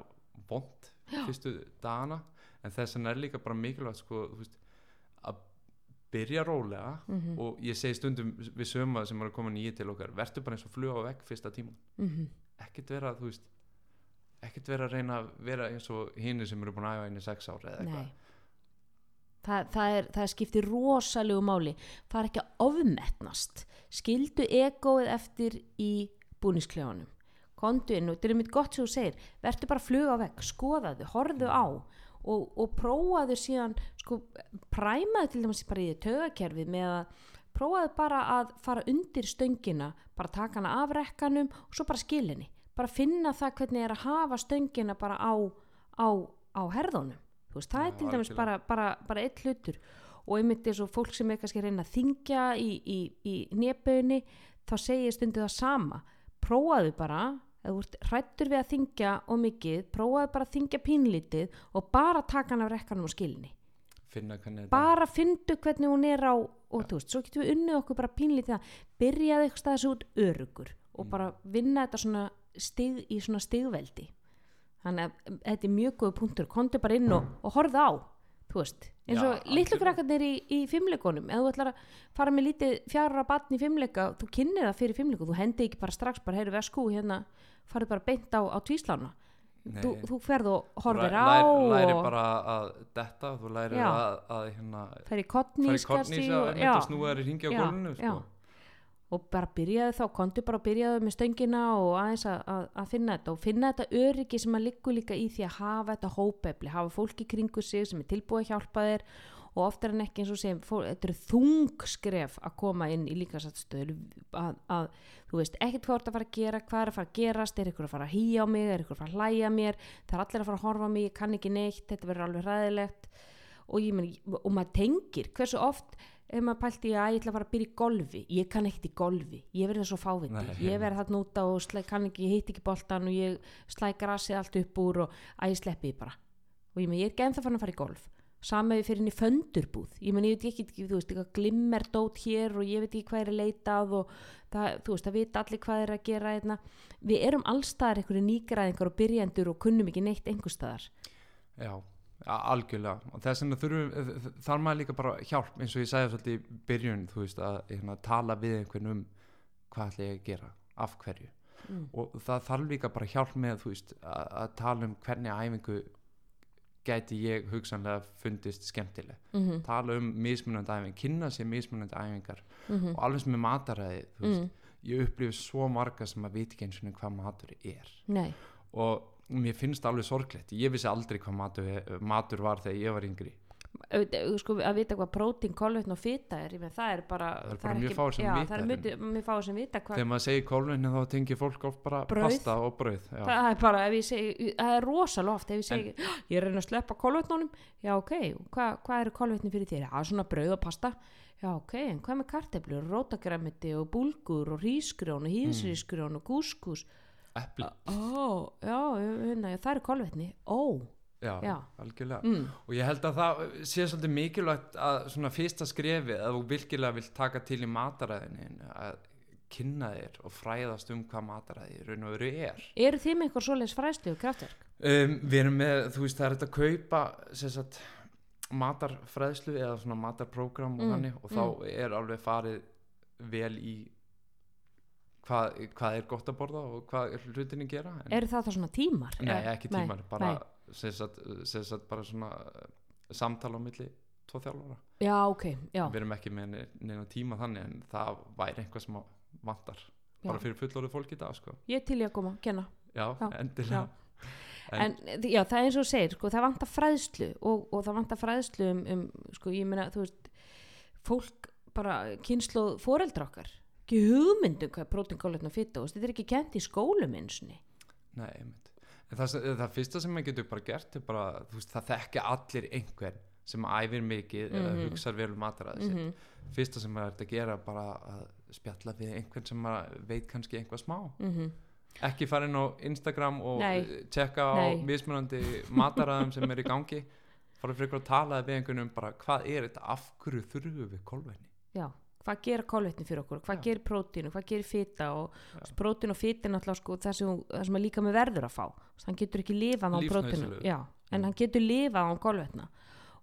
vond fyrstu dagana. En þess vegna er líka bara mikilvægt sko, veist, að byrja rólega. Mhm. og ég segi stundum við söma sem eru að koma nýja til okkar verður bara eins og á vegg fyrsta tíman mm ekkert vera, þú veist ekkert vera að reyna að vera eins og hinn sem eru búin að æfa inn í sex ár eða eitthvað það, það, er, það skiptir rosalegu máli. Það er ekki að ofmetnast. Skildu egoið eftir í búnisklefanum kondu inn og þetta er mitt gott sem þú segir. Verður bara að fluga á vegg, skoðaðu, horfðu á og, og prófaðu síðan sko, præmaðu til dæmis bara í tögakerfið með að prófaðu bara að fara undir stöngina bara taka hana af rekkanum og svo bara skilinni bara finna það hvernig er að hafa stöngina bara á, á, á herðunum veist, það er til dæmis bara, bara, bara eitt hlutur. Og einmitt eins og fólk sem er kannski að reyna að þingja í, í, í néböðinni þá segir stundu það sama. Prófaðu bara ef þú ert hrættur við að þingja og mikið prófaðu bara að þingja pínlítið og bara taka hann af rekkanum og skilni. Bara fyndu hvernig hún er á og þú veist, svo getum við unnið okkur bara pínlítið að byrjaði eitthvað staðis út örugur og Mm. bara vinna þetta svona stig, í svona stigveldi þannig að þetta er mjög góð punktur kontu bara inn og, og horfðu á þú veist, eins og litlu algjörlega. krakkarnir í, í fimmleikunum ef þú ætlar að fara með lítið fjárra batn í fimmleika, þú kynnir það fyrir fimmleiku þú hendi ekki bara strax, bara heyru vesku hérna, farið bara beint á, á tvíslána þú, þú ferð og horfir á læri, læri og bara að detta þú læri Já. að, að hérna kornís að já, snúa þær í ringi á já. sko. Og bara byrjaði þá, kontu bara að byrjaði með stöngina og aðeins að, að, að finna þetta. Og finna þetta öryggi sem að liggur líka í því að hafa þetta hópefli, hafa fólk í kringu sig sem er tilbúið að hjálpa þér og oftar en ekki eins og segjum, þetta eru þungskref að koma inn í líkasattstöður að, að þú veist ekkert hvað ert að fara að gera, hvað er að fara að gerast er ykkur að fara að hýja á mig, er ykkur að fara að hlæja mér? Það er allir að fara að horfa á mig, ég kann ekki neitt þetta verður alveg hræðilegt. Og, meni, og maður tengir, hversu oft ef maður pælti að ég ætla að fara að byrja í golfi. Ég kann ekkert í golfi, ég verði svo fáviti. Ég verði þarna út á og slæ, kann ekki, ég hitt ekki boltan og ég slæ grasið allt upp úr og að ég sleppi því bara. Og ég, meni, ég er ekki ennþá fann að fara í golf. Sama við fyrir í föndurbúð ég meni, ég veit ekki, þú veist, eitthvað glimmer dót hér og ég veit ekki hvað er að leitað og það, þú veist, það vita allir hvað er að gera einna. við erum allstaðar einhverju nýgræðingar og byrjendur og kunnum ekki neitt einhverstaðar já, algjörlega. Og þess vegna þurfum þar maður líka bara hjálp eins og ég sagði svolítið í byrjun þú veist að hérna, tala við einhvern um hvað ætla ég að gera, af hverju. Mm. og það þarf líka bara hjálp með þú veist að, að tala um hvernig æfingu gæti ég hugsanlega fundist skemmtileg. Mm -hmm. tala um mismunandi æfingar, kynna sér mismunandi æfingar Mm og alveg sem með mataræði þú veist, mm. ég upplifi svo marga sem að veit ekki eins og hvað matur er. Nei, og mér finnst það alveg sorglegt. Ég vissi aldrei hvað matur, matur var þegar ég var yngri. Sko, að vita hvað prótín, kolvetn og fita er, með það er bara Það er bara mjög ekki- fáir sem já, vita það er mjög, mjög fáir sem vita hvað þegar maður segir kólvinni þá tengir fólk oft bara Brauð. pasta og brauð já. það er bara, segi, það er rosalega oft ef ég segi, ég er reyna að sleppa kolvetnunum. Já ok, hvað hva eru kolvetni fyrir þér? Já svona brauð og pasta. Já ok, en hvað með karteflur, rótagræmiti og búlgur og rísgrjón og hýðsrísgrjón og gúskus epli, ó, já, hérna, það eru kolvetni. Ó, já, já. algjörlega. Mm, og ég held að það sé svolítið mikilvægt að svona fyrsta skrefi að þú virkilega vilt taka til í mataræðinu að kynna þér og fræðast um hvað mataræði raun og veru er. Eru þið með eitthvað svoleiðis fræðslu kraftverk? Um, við erum með, þú veist það er þetta að kaupa sagt matarfræðslu eða svona matarprógram og Mm, og þá er alveg farið vel í hvað, hvað er gott að borða og hvað er hlutinni gera en, eru það þá svona tímar? Nei, ekki tímar, bara nei. sem sagt bara svona uh, samtala á milli tvo þjálfara. Já ok, já, við erum ekki með ne- neina tíma þannig en það væri eitthvað sem vantar bara fyrir fullorðu fólk í dag sko. ég til í að koma, kenna. Já, Já, endilega. En, já, það er eins og segir sko, það vantar fræðslu og, og það vantar fræðslu um, um sko, ég meina, þú veist fólk bara kynslu foreldra okkar ekki hugmyndum hvað prótín, kólvetn og fitta og þetta er ekki kent í skólum einsinni Nei, einmitt. En það, það fyrsta sem maður getur bara gert er bara, þú veist, það þekkja allir einhvern sem æfir mikið eða Mhm. hugsar vel um mataraði mm sitt. Fyrsta sem maður ert að gera er bara að spjalla við einhvern sem maður veit kannski einhvað smá. -hmm. Ekki fara inn á Instagram og Nei. eh, tjekka á mismunandi mataraðum sem er í gangi. Fara fyrir að tala við einhvern um bara hvað er þetta, af hverju þurfum við kolvetni? já, hvað gera kólvetni fyrir okkur hvað Já. gerir prótín og hvað gerir fitta og Já. prótín og fitta er náttúrulega sko, það sem, það sem að líka með verður að fá Þess, hann getur ekki lifað á prótínu já, en Mm. hann getur lifað á kólvetna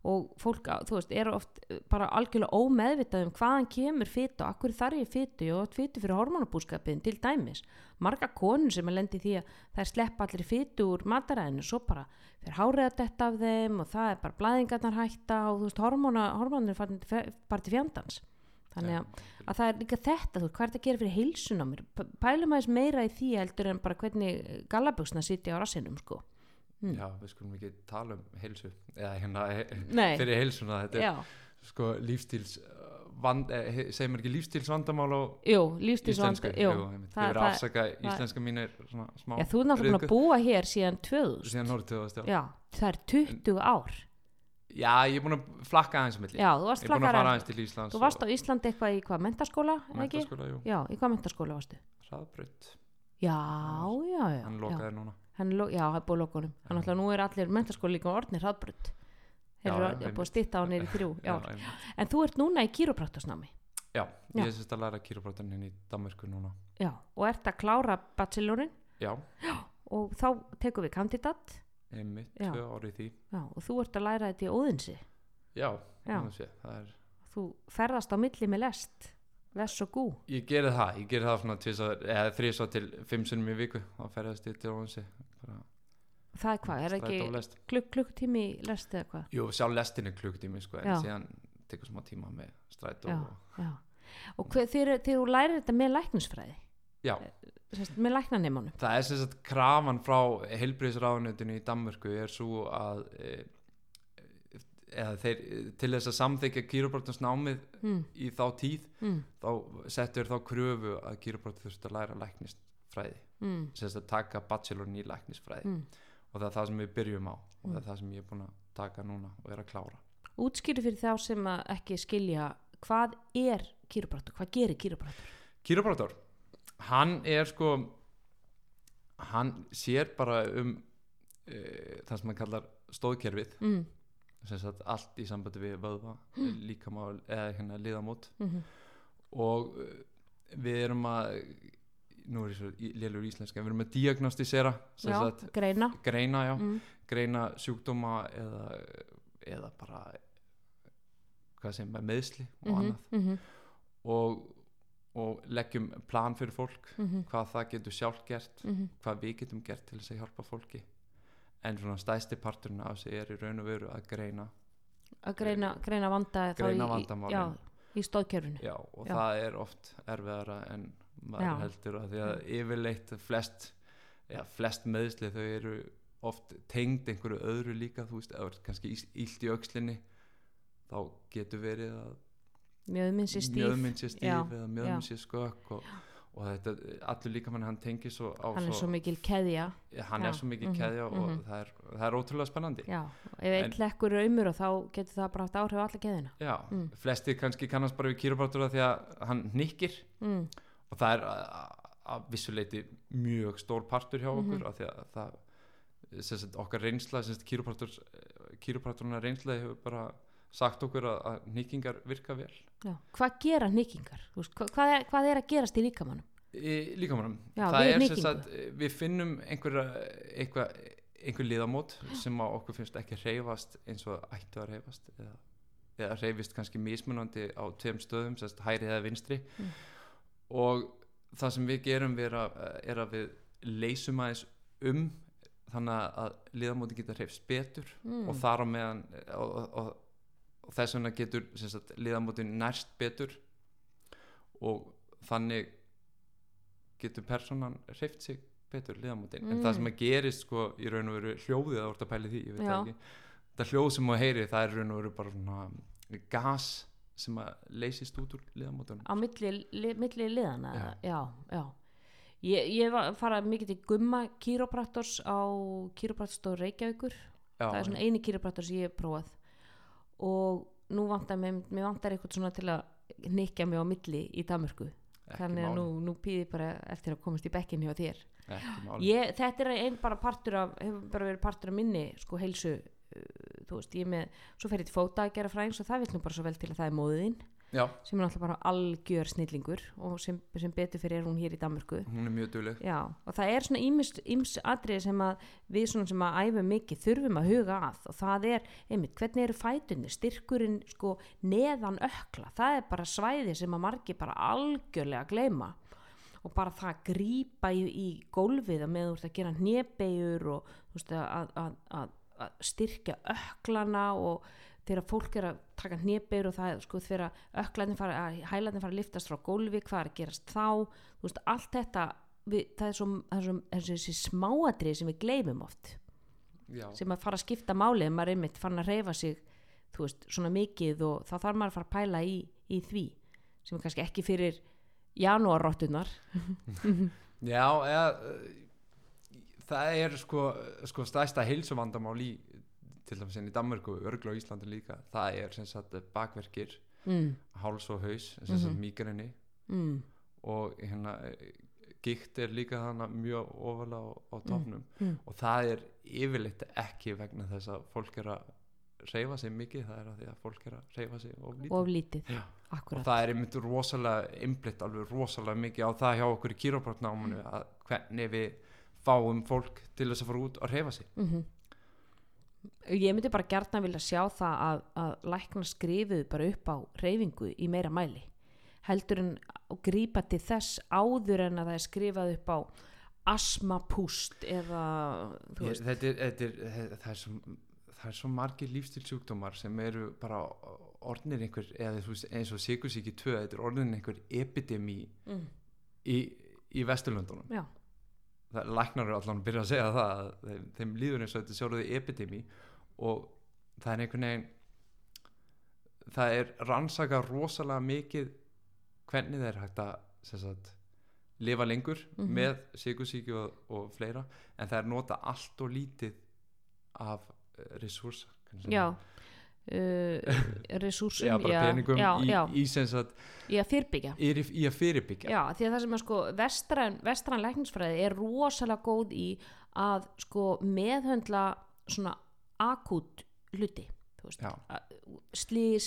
og fólk, þú veist, er oft bara algjörlega ómeðvitað um hvaðan kemur fytu og akkur þar ég fytu og fytu fyrir hormonabúskapin til dæmis marga konur sem er lendið því að þær sleppa allir fytu úr mataræðinu svo bara fyrir háriða detta af þeim og það er bara blæðingarnar hætta og þú veist, hormonir er bara til fjandans þannig að, að það er líka þetta, þú hvað er þetta að gera fyrir heilsun á mér, pælum aðeins meira í því heldur en bara hvernig gallabuxna sitja á rassinum, sko. Mm. já, við skulum ekki tala um heilsu eða hérna Nei, fyrir heilsuna þetta er já, sko lífstíls uh, vand, eh, segir maður ekki lífstílsvandamál á jú, íslensku? lífstíðsvand jú, einmitt. það- þið verið það- afsaka íslenska mín er svona smá Já, þú er náttúrulega búin að búa hér síðan 2000 síðan árið 2000 já. Já, það er 20 ár já, ég er búin að flakka aðeins milli. Já, þú varst er búin að flakkar aðeins til Íslands Þú varst á Íslandi eitthvað í hvað, mentaskóla, mentaskóla, jú, Já, í hvað mentaskóla varstu? hraðbraut. Já, já, já hann já. lokaði núna. Hann lo- Já, það er búið lokunum Hann alltaf nú er allir mentaskóla líka orðnir hraðbrut Þeir Já, eru já, að- búið að stýtta á neyri þrjú já. einmitt. En þú ert núna í kýrópraktasnámi já, Já. ég er sérst að læra kýróbratan inn í Og og einmitt, Já. tvö árið því Já, og þú ert að læra þetta í óðinsi já, Já. sé, það er Þú ferðast á milli með lest Less og gú Ég geri það, ég geri það svona tvisar, eða þrísvar til fimm sinnum í viku þá ferðast ég til óhansi Það er hvað, er það ekki lest. klukk, klukktími í lest eða hvað? Jú, sjá lestin er klukktími sko, en Já. síðan tekur smá tíma með strætó Já. og, Já. Og hver, þegar, þegar þú lærir þetta með læknisfræði já, sérst, með læknanemanum það er sem sagt krafan frá heilbriðsráðunutinu í Danmörku er svo að e, eða þeir til þess að samþykja kýróbrotarsnámið mm, í þá tíð mm, þá settur þá kröfu að kýróbrotar þurft að læra læknisfræði. Mm, sagt að taka bachelorin í læknisfræði. Mm. og það er það sem við byrjum á og það er það sem ég er búin að taka núna og er að klára. Útskýri fyrir þá sem að ekki skilja hvað er kýrópraktur, hvað gerir kýrópraktur Kýróprátor, hann er sko hann sér bara um e, það sem hann kallar stóðkerfið mm, allt í sambandi við vöðva líkamál eða hérna liðamót. Mm, og e, við erum að nú er ég svo lélur íslenska við erum að diagnostisera Já, sagt greina. greina já, mm, greina sjúkdóma eða, eða bara hvað sem er meðsli og mm annað. -hmm, og, og leggjum plan fyrir fólk mm hvað það getur sjálf gert -hmm. hvað við getum gert til þess að hjálpa fólki en svona stæsti parturinn af þessu er í raun og veru að greina að greina, greina vanda greina í- í, vandamálin já, í stóðkerfinu og Já. það er oft erfiðara en maður Já. heldur að því að yfirleitt flest, já, flest meðsli þau eru oft tengd einhverju öðru líka þú veist, eða kannski ílt í aukslinni þá getur verið að mjöðminn sér stíf. Mjöðminn sé stíf Já, eða mjöðminn sé skökk og, og þetta, allur líka mann hann tengir svo á hann er svo mikil keðja. Hann Já, er svo mikið mhm, keðja og mhm. það, er, það er ótrúlega spennandi. Já, ef einn hlekkur er umur og þá getur það bara haft áhrif á alla keðina Já, Mm. flestir kannski kannast bara við kýróprátur því að hann nikkir mm, og það er að- vissuleiti mjög stór partur hjá okkur Mhm. af því að það sagt, okkar reynsla, kýrópráturna reynsla hefur bara sagt okkur að, að nikkingar virka vel? Já. hvað gera nýkingar hvað, hvað, er, hvað er að gerast í líkamannum? Í líkamannum? Já, það er sem sagt, við finnum einhver, einhver, einhver liðamót sem að okkur finnst ekki reyfast eins og ættu að reyfast eða, eða reyfist kannski mismunandi á tveim stöðum, sagt, hæri eða vinstri. Mm. og það sem við gerum við er, að, er að við leysum aðeins um þannig að liðamóti geta reyfst betur mm, og þar á meðan og, og, og, þess vegna getur liðamótin nærst betur og þannig getur personan hreift sig betur liðamótin en Mm. það sem að gerist sko í raun og veru hljóðið að orta pæli því, ég veit Já. ekki það hljóð sem maður heyri það er raun og veru bara svona gas sem að leysist út úr liðamótunum á milli, li, milli liðana Já. já, já, já. Ég, ég var farað mikið til Gumma kýrópraktors á kýrópraktorstóð Reykjavíkur það er svona eini kýrópraktor sem ég hef prófað og nú vantar mér, mér vantar eitthvað svona til að nikja mig á milli í Danmörku. Þannig að nú, nú býði bara eftir að komast í bekkin hjá þér. Ég, þetta er einn bara partur af hefur bara verið partur af minni sko heilsu uh, þú veist, ég með, svo fer ég til fóta að gera fræðings og það vil nú bara svo vel til að það er móðin já, sem er náttúrulega bara algjör snillingur og sem, sem betur fyrir er hún hér í Danmörku. Hún er mjög dugleg. Já, og það er svona íms atriði sem að við svona sem að æfum mikið þurfum að huga að og það er, einmitt, hvernig eru fætunni styrkurinn sko neðan ökla, það er bara svæði sem að margir bara algjörlega gleyma og bara það að grípa í, í gólfið að með þú ert að gera hnebegjur og veist að, að, að, að styrkja öklana og þegar fólk er að taka hnebegjur og það sko þegar öklarnir fara, að hælarnir fara að liftast frá gólfi, hvað er að gerast þá? Þú veist, allt þetta við, það er svo, það er svo, það er svo þessi smáatrið sem við gleymum oft. Já, sem að fara að skipta máli ef maður er einmitt fann að reyfa sig þú veist, svona mikið og þá þarf maður að fara að pæla í, í því sem er kannski ekki fyrir janúarrottunar já eða, það er sko, sko stæsta heilsuvandamál í til dæmis enn í Danmörku, örgla á Íslandi líka það er sem sagt bakverkir mm, háls og haus, sem sagt Mhm. migrini mm, og hérna gikt er líka þannig mjög ofalega á, á topnum mm. og það er yfirleitt ekki vegna þess að fólk er að reyfa sig mikið, það er að því að fólk er að reyfa sig of lítið. Of lítið, og það er einmitt rosalega einblitt alveg rosalega mikið á það hjá okkur í kýróprátnámanu að hvernig við fáum fólk til þess að fara út og reyfa sig. Mm ég myndi bara gjarna vilja sjá það að, að lækna skrifuðu bara upp á reyfingu í meira mæli. Heldur en að grípa til þess áður en að það er skrifað upp á asmapúst eða Ég, þetta er, þetta er, þe- það er svo það er svo margir lífstilsjúkdómar sem eru bara orðnir einhver eða veist eins og sikursíki 2 þetta er orðin einhver epidemi mm, í, í Vesturlöndunum. Já, læknar eru allan að byrja að segja það að þeim, þeim líður eins og þetta sjóruði epidemi og það er einhvern veginn það er rannsaka rosalega mikið hvernig er hægt að sagt, lifa lengur Mhm. með sikursíki og, og fleira en það er nota allt og lítið af uh, resúrsa já uh, resúrsum já, bara peningum já, í, já, í, sem sagt, í að fyrirbyggja. Í, í að fyrirbyggja. Já, því að það sem að sko vestræn, vestræn læknisfræði er rosalega góð í að sko meðhöndla svona akút hluti veist, að- slís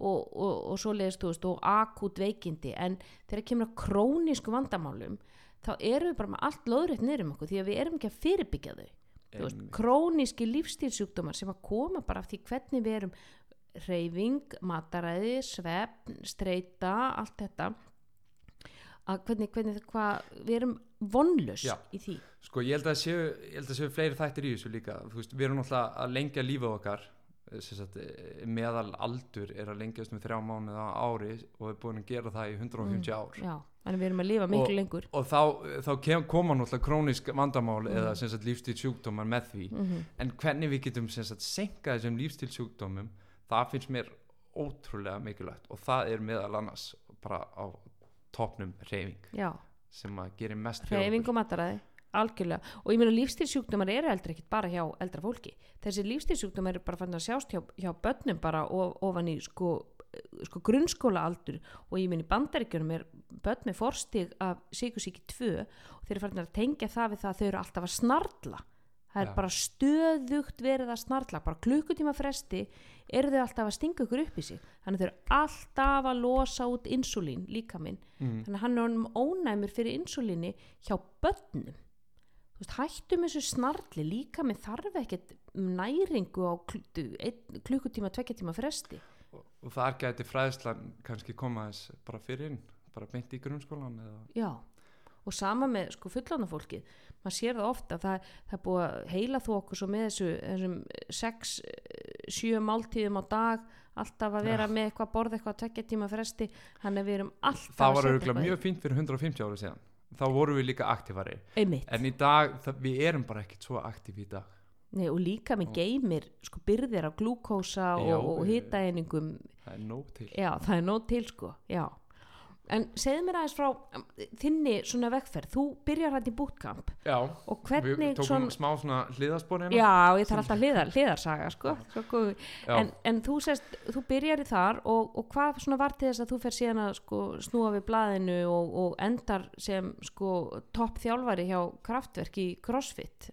og, og, og svoleiðist þú veist og akút veikindi. En þegar kemur að krónísku vandamálum þá erum við bara með allt loðrétt niður um okkur því að við erum ekki að fyrirbyggja þau veist, króníski lífstílsjúkdómar sem að koma bara af því hvernig við erum reyfing, mataræði, svefn, streita, allt þetta að hvernig, hvernig hvað, við erum vonlust í því. Sko ég held að séu, ég held að séu fleiri þættir í þessu líka. Veist, við erum náttúrulega að lengja lífið okkar sagt, meðal aldur er að lengjast með þrjá mánuð á ári og við erum búin að gera það í 150 ár. Já, en við erum að lifa miklu Og- lengur. og þá, þá kem, koma náttúrulega krónisk vandamál Mhm. eða sem sagt, lífstíl sjúkdómar með því. Mm en hvernig við getum sem sagt, senka þessum lífstíl sjúkdómum það finnst mér ótrúlega mikilvægt. Og það er meðal annars bara á topnum reyfing Já, sem að gerir mest fyrir reyfing okkur. og mataræði algjörlega, og ég meina lífstílsjúkdómar eru heldur ekkit bara hjá eldra fólki. Þessi lífstílsjúkdómar eru bara fann að sjást hjá, hjá börnum bara of, ofan í sko, sko grunnskóla aldur og ég meina í bandaríkjunum er börn með forstig af síkusíki 2 og þeir eru farin að tengja það við það að þau eru alltaf að snarla. Það er Já. bara stöðugt verið að snarla bara klukkutíma fresti eru þau alltaf að stinga ykkur upp í sig. Þannig þau eru alltaf að losa út insulín líka minn mm. þannig að hann er honum ónæmur fyrir insulíni hjá börnum. Veist, hættum þessu snarli líka með þarf ekkert næringu á klukkutíma, tvekja tíma fresti. Og, þar gæti fræðslan kannski koma þess bara fyrir inn bara beint í grunnskólan eða? Já, og sama með sko fullána fólkið. Maður sér það ofta, það, það er búið að heila okkur svo með þessu þessum sex, eh, sjö máltíðum á dag alltaf að vera með eitthvað borð eitthvað tvekja tíma fresti þannig að við erum alltaf það að var auðvitað mjög fínt fyrir 150 ára síðan. Þá vorum við líka aktífari. Einmitt. En í dag, það, við erum bara ekkert svo aktíf í dag. Nei, og líka með geymir sko byrðir af glúkósa og, og hitaeiningum. Það er nóg til. Já, það er nóg til sko já. En segðu mér aðeins frá þinni svona vegferð, þú byrjar hætti í bootcamp. Já, og við hvernig tókum svona smá svona hliðaspor hérna. Já, ég þarf alltaf hliðar, hliðarsaga sko, en, en þú sést, þú byrjar í þar og, og hvað svona var til þess að þú fer síðan að sko, snúa við blaðinu og, og endar sem sko topp þjálfari hjá kraftverk í CrossFit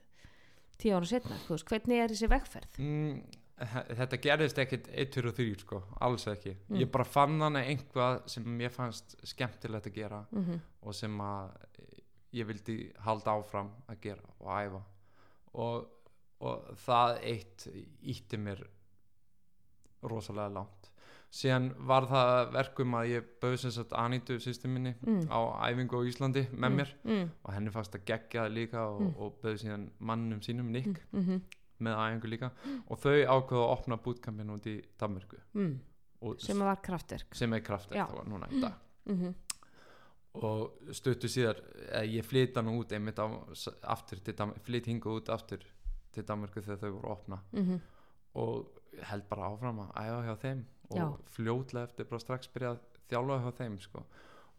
tíu ára setna, veist, hvernig er þessi vegferð? mm, þetta gerðist ekkit 1, 2 og 3 sko, alls ekki. Mm. ég bara fann hana einhvað sem mér fannst skemmtilegt að gera mm og sem að ég vildi halda áfram að gera og æfa. Og, og það eitt ítti mér rosalega langt. Síðan var það verkum að ég bauð sem sagt Anitu sýstu minni Mm. á æfingu á Íslandi með mér mm, og henni fannst að gegja það líka og, Mm. og bauð síðan mannum sínum Nick. Mm, mm, með æfingu líka. Og þau ákveðu að opna bootcampin út í Danmörku. Mm, sem var kraftverk. sem er kraftið Já. það var núna í dag. Mm. Og stuttu síðar eh, ég flytta nú út einmitt á, aftur til Danmörku, flytt hinga út aftur til Danmörku þegar þau voru að opna. -hmm. og held bara áfram að æfa hjá þeim. Og Já. fljótlega eftir bara strax byrja að þjálfa hjá þeim sko.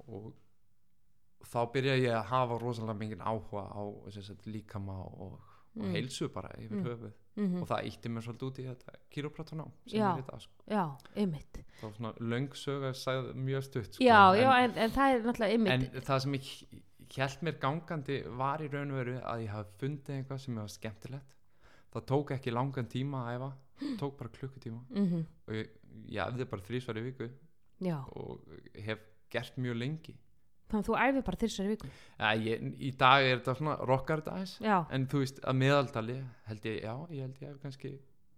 og þá byrja ég að hafa rosalega mikið áhuga á sagt, líkama og, og Mm. heilsu bara yfir Mm. höfuð Mm og það ítti mér svolítið út í þetta kýrópratunám sem Já. er dag sko. já, einmitt það var svona löng sög að sagði mjög stutt sko. já, en, já, en, en það er náttúrulega en einmitt það sem ég held mér gangandi var í raun og veru að ég hafi fundið eitthvað sem var skemmtilegt það tók ekki langan tíma að æfa tók bara klukkutíma mm og ég, ég æfði bara þrísvar í viku já, og hef gert mjög lengi þannig að þú æfir bara þessari viku. Ja, ég, í dag er þetta svona rockar þetta aðeins. En þú veist að meðaldali held ég, já, ég held ég hef kannski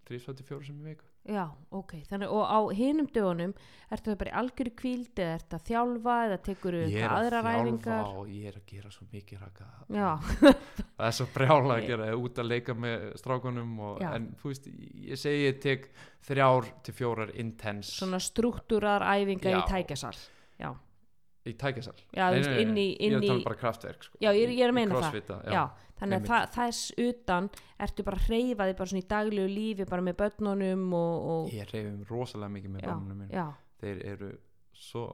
þrísvar til fjóru sem í viku. Já, ok. Þannig, og á hinum dögunum ertu það bara í algjöru kvíld eða ertu að þjálfa eða tekur ég er eitthvað að þjálfa og ég er að gera svo mikið raka. Já, það er svo brjála að gera út að leika með strákunum og, en þú veist, ég segi ég tek þrjár til fjórar intense. Svona struktúrar æfingar í tækjasal. Já, í tækjasal. Já, þú veist, inn í, ég er inn að í tala bara kraftverk sko. Já, ég er- ég er að meina það. já. já, þannig að það, þess utan ertu bara að hreyfa þig bara svona í daglegu lífi bara með börnunum og, og ég reyfum rosalega mikið með já, bannunum minn já, þeir eru svo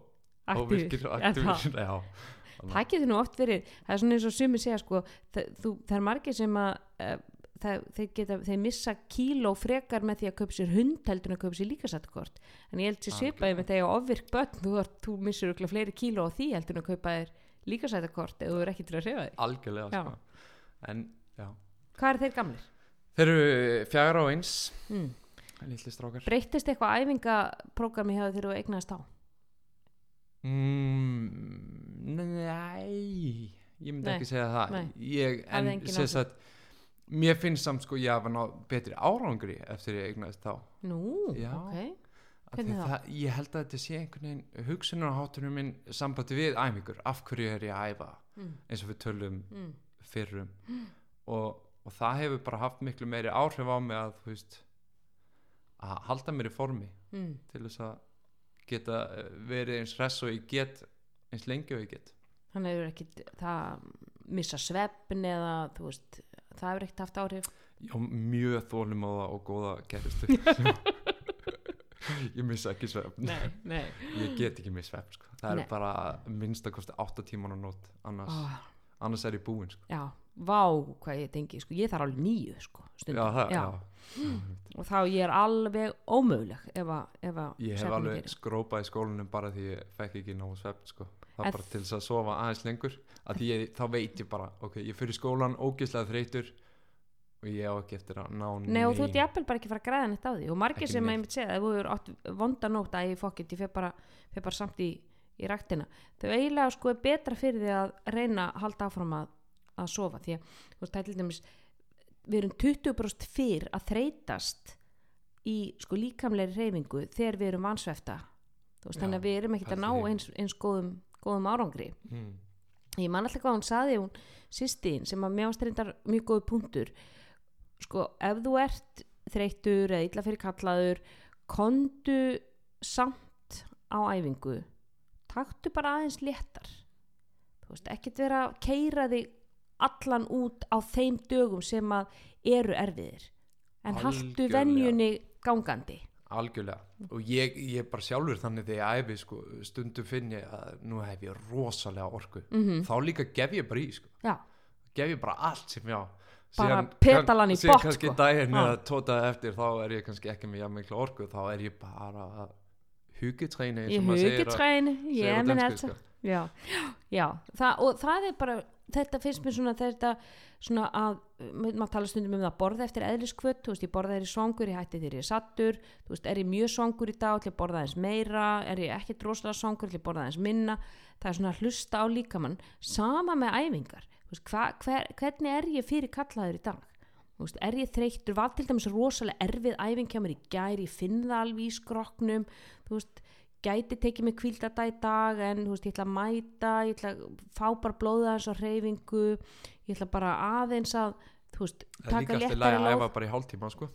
óvirkir og Er það- getur nú oft verið það er svona eins og sumi segja sko það, þú, það er margir sem að uh, það, þeir, geta, þeir missa kíló frekar með því að kaupa sér hund heldur en að kaupa sér líkasættkort en ég held sér svipaði með þegar ofvirk börn þú, ert- þú missur örugglega fleiri kíló á því heldur en að kaupa þér líkasættkort ef þú er ekki til að sefa þig algjörlega Já. sko. en já hvað er þeir gamlir? þeir eru fjagra og eins Mm. breyttist eitthvað æfingaprógrami hefur þegar þú eignast á? mm, nei ég myndi Nei, ekki segja það ég, en sagt mér finnst samt sko ég hafa náð betri árangri eftir ég eignaðist þá Nú, Já. ok Hvernig þá? það, ég held að þetta sé einhvern veginn hugsunarháttunum minn sambandi við æfingur af hverju er ég að æfa mm. eins og við tölum Mm. fyrrum og, og það hefur bara haft miklu meiri áhrif á mig að þú veist að halda mér í formi Mm. til þess að geta eh, verið eins hress og ég get eins lengi og ég get hefur ekki það missa svefn eða þú veist það hefur ekkert haft áhrif ég á mjög þólumóða og góða gerðustu ég missa ekki svefn nei, nei ég get ekki með svefn sko. það Nei. er bara minnst að kosti 8 tíman á nót annars, oh, annars er ég búinn sko. já, vá hvað ég tengi sko, ég þarf alveg nýju sko, stundum. já, það, Já. já. og þá ég er alveg ómöguleg ef að, ég hef alveg skrópað í skólanum bara því ég fekk ekki náðu svefn sko. Það er bara til þess að sofa aðeins lengur. Að því ég, þá veit ég bara ok, ég fyrir skólan ógeðslega þreytur og ég á ekki eftir að ná Nei og þú ert jafnvel bara ekki að fara að græða neitt á því. Og margir Ekki sem neitt. ég mitt segja þú eru átt vonda nótt að ég fokkitt ég fer bara, bara samt í, í ræktina. Þau eiginlega sko er betra fyrir því að reyna að halda áfram að, að sofa. Því að þú veist það til dæmis við erum 20% fyrr að þreytast í sko líkamleiri reyfingu þegar við erum vansvefta. Þú veist Já, þannig að við erum ekkert að ná eins, eins góðum, góðum árangri. Mm. ég man alltaf hvað hún saði hún sýstin sem að reyndar mjög góð punktur. Sko ef þú ert þreyttur eða illa fyrir kallaður kondu samt á æfingu. Taktu bara aðeins léttar. Þú veist ekkert vera að keira þig allan út á þeim dögum sem að eru erfiðir. En Algjörlega. venjunni gangandi algjörlega. Og ég, ég bara sjálfur þannig þegar ég æfi sko, stundum finn ég að nú hef ég rosalega orku. Mm þá líka gef ég bara í sko. gef ég bara allt sem já. Bara Síðan petalan í kann- síðan kannski sko. daginn eða tótaði eftir þá er ég kannski ekki með jafn mikla orku þá er ég bara að huggetræni í hugitræni ég menn þetta sko. já, já það, og það er bara þetta finnst mér svona þetta svona að, maður tala stundum um það að borða eftir eðliskvöld, þú veist, ég borða þeir í svangur ég hætti þeir í sattur, þú veist, er ég mjög svangur í dag, ætla ég borða aðeins meira er ég ekki droslega svangur, ætla ég að borða aðeins minna? Það er svona að hlusta á líkamann sama með æfingar. Veist, hva, hver, hvernig er ég fyrir kallaður í dag veist, er ég þreyttur, var til dæmis rosalega erfið æfing hjá mér í gær, ég finn það alveg í skroknum, þú veist, gæti tekið mig kvíldata í dag en veist, ég ætla að mæta, ég ætla að fá bara blóða þess á hreyfingu, ég ætla bara aðeins að, þú veist, það er líka taka alltaf léttari lægi að æfa bara í hálftíma sko.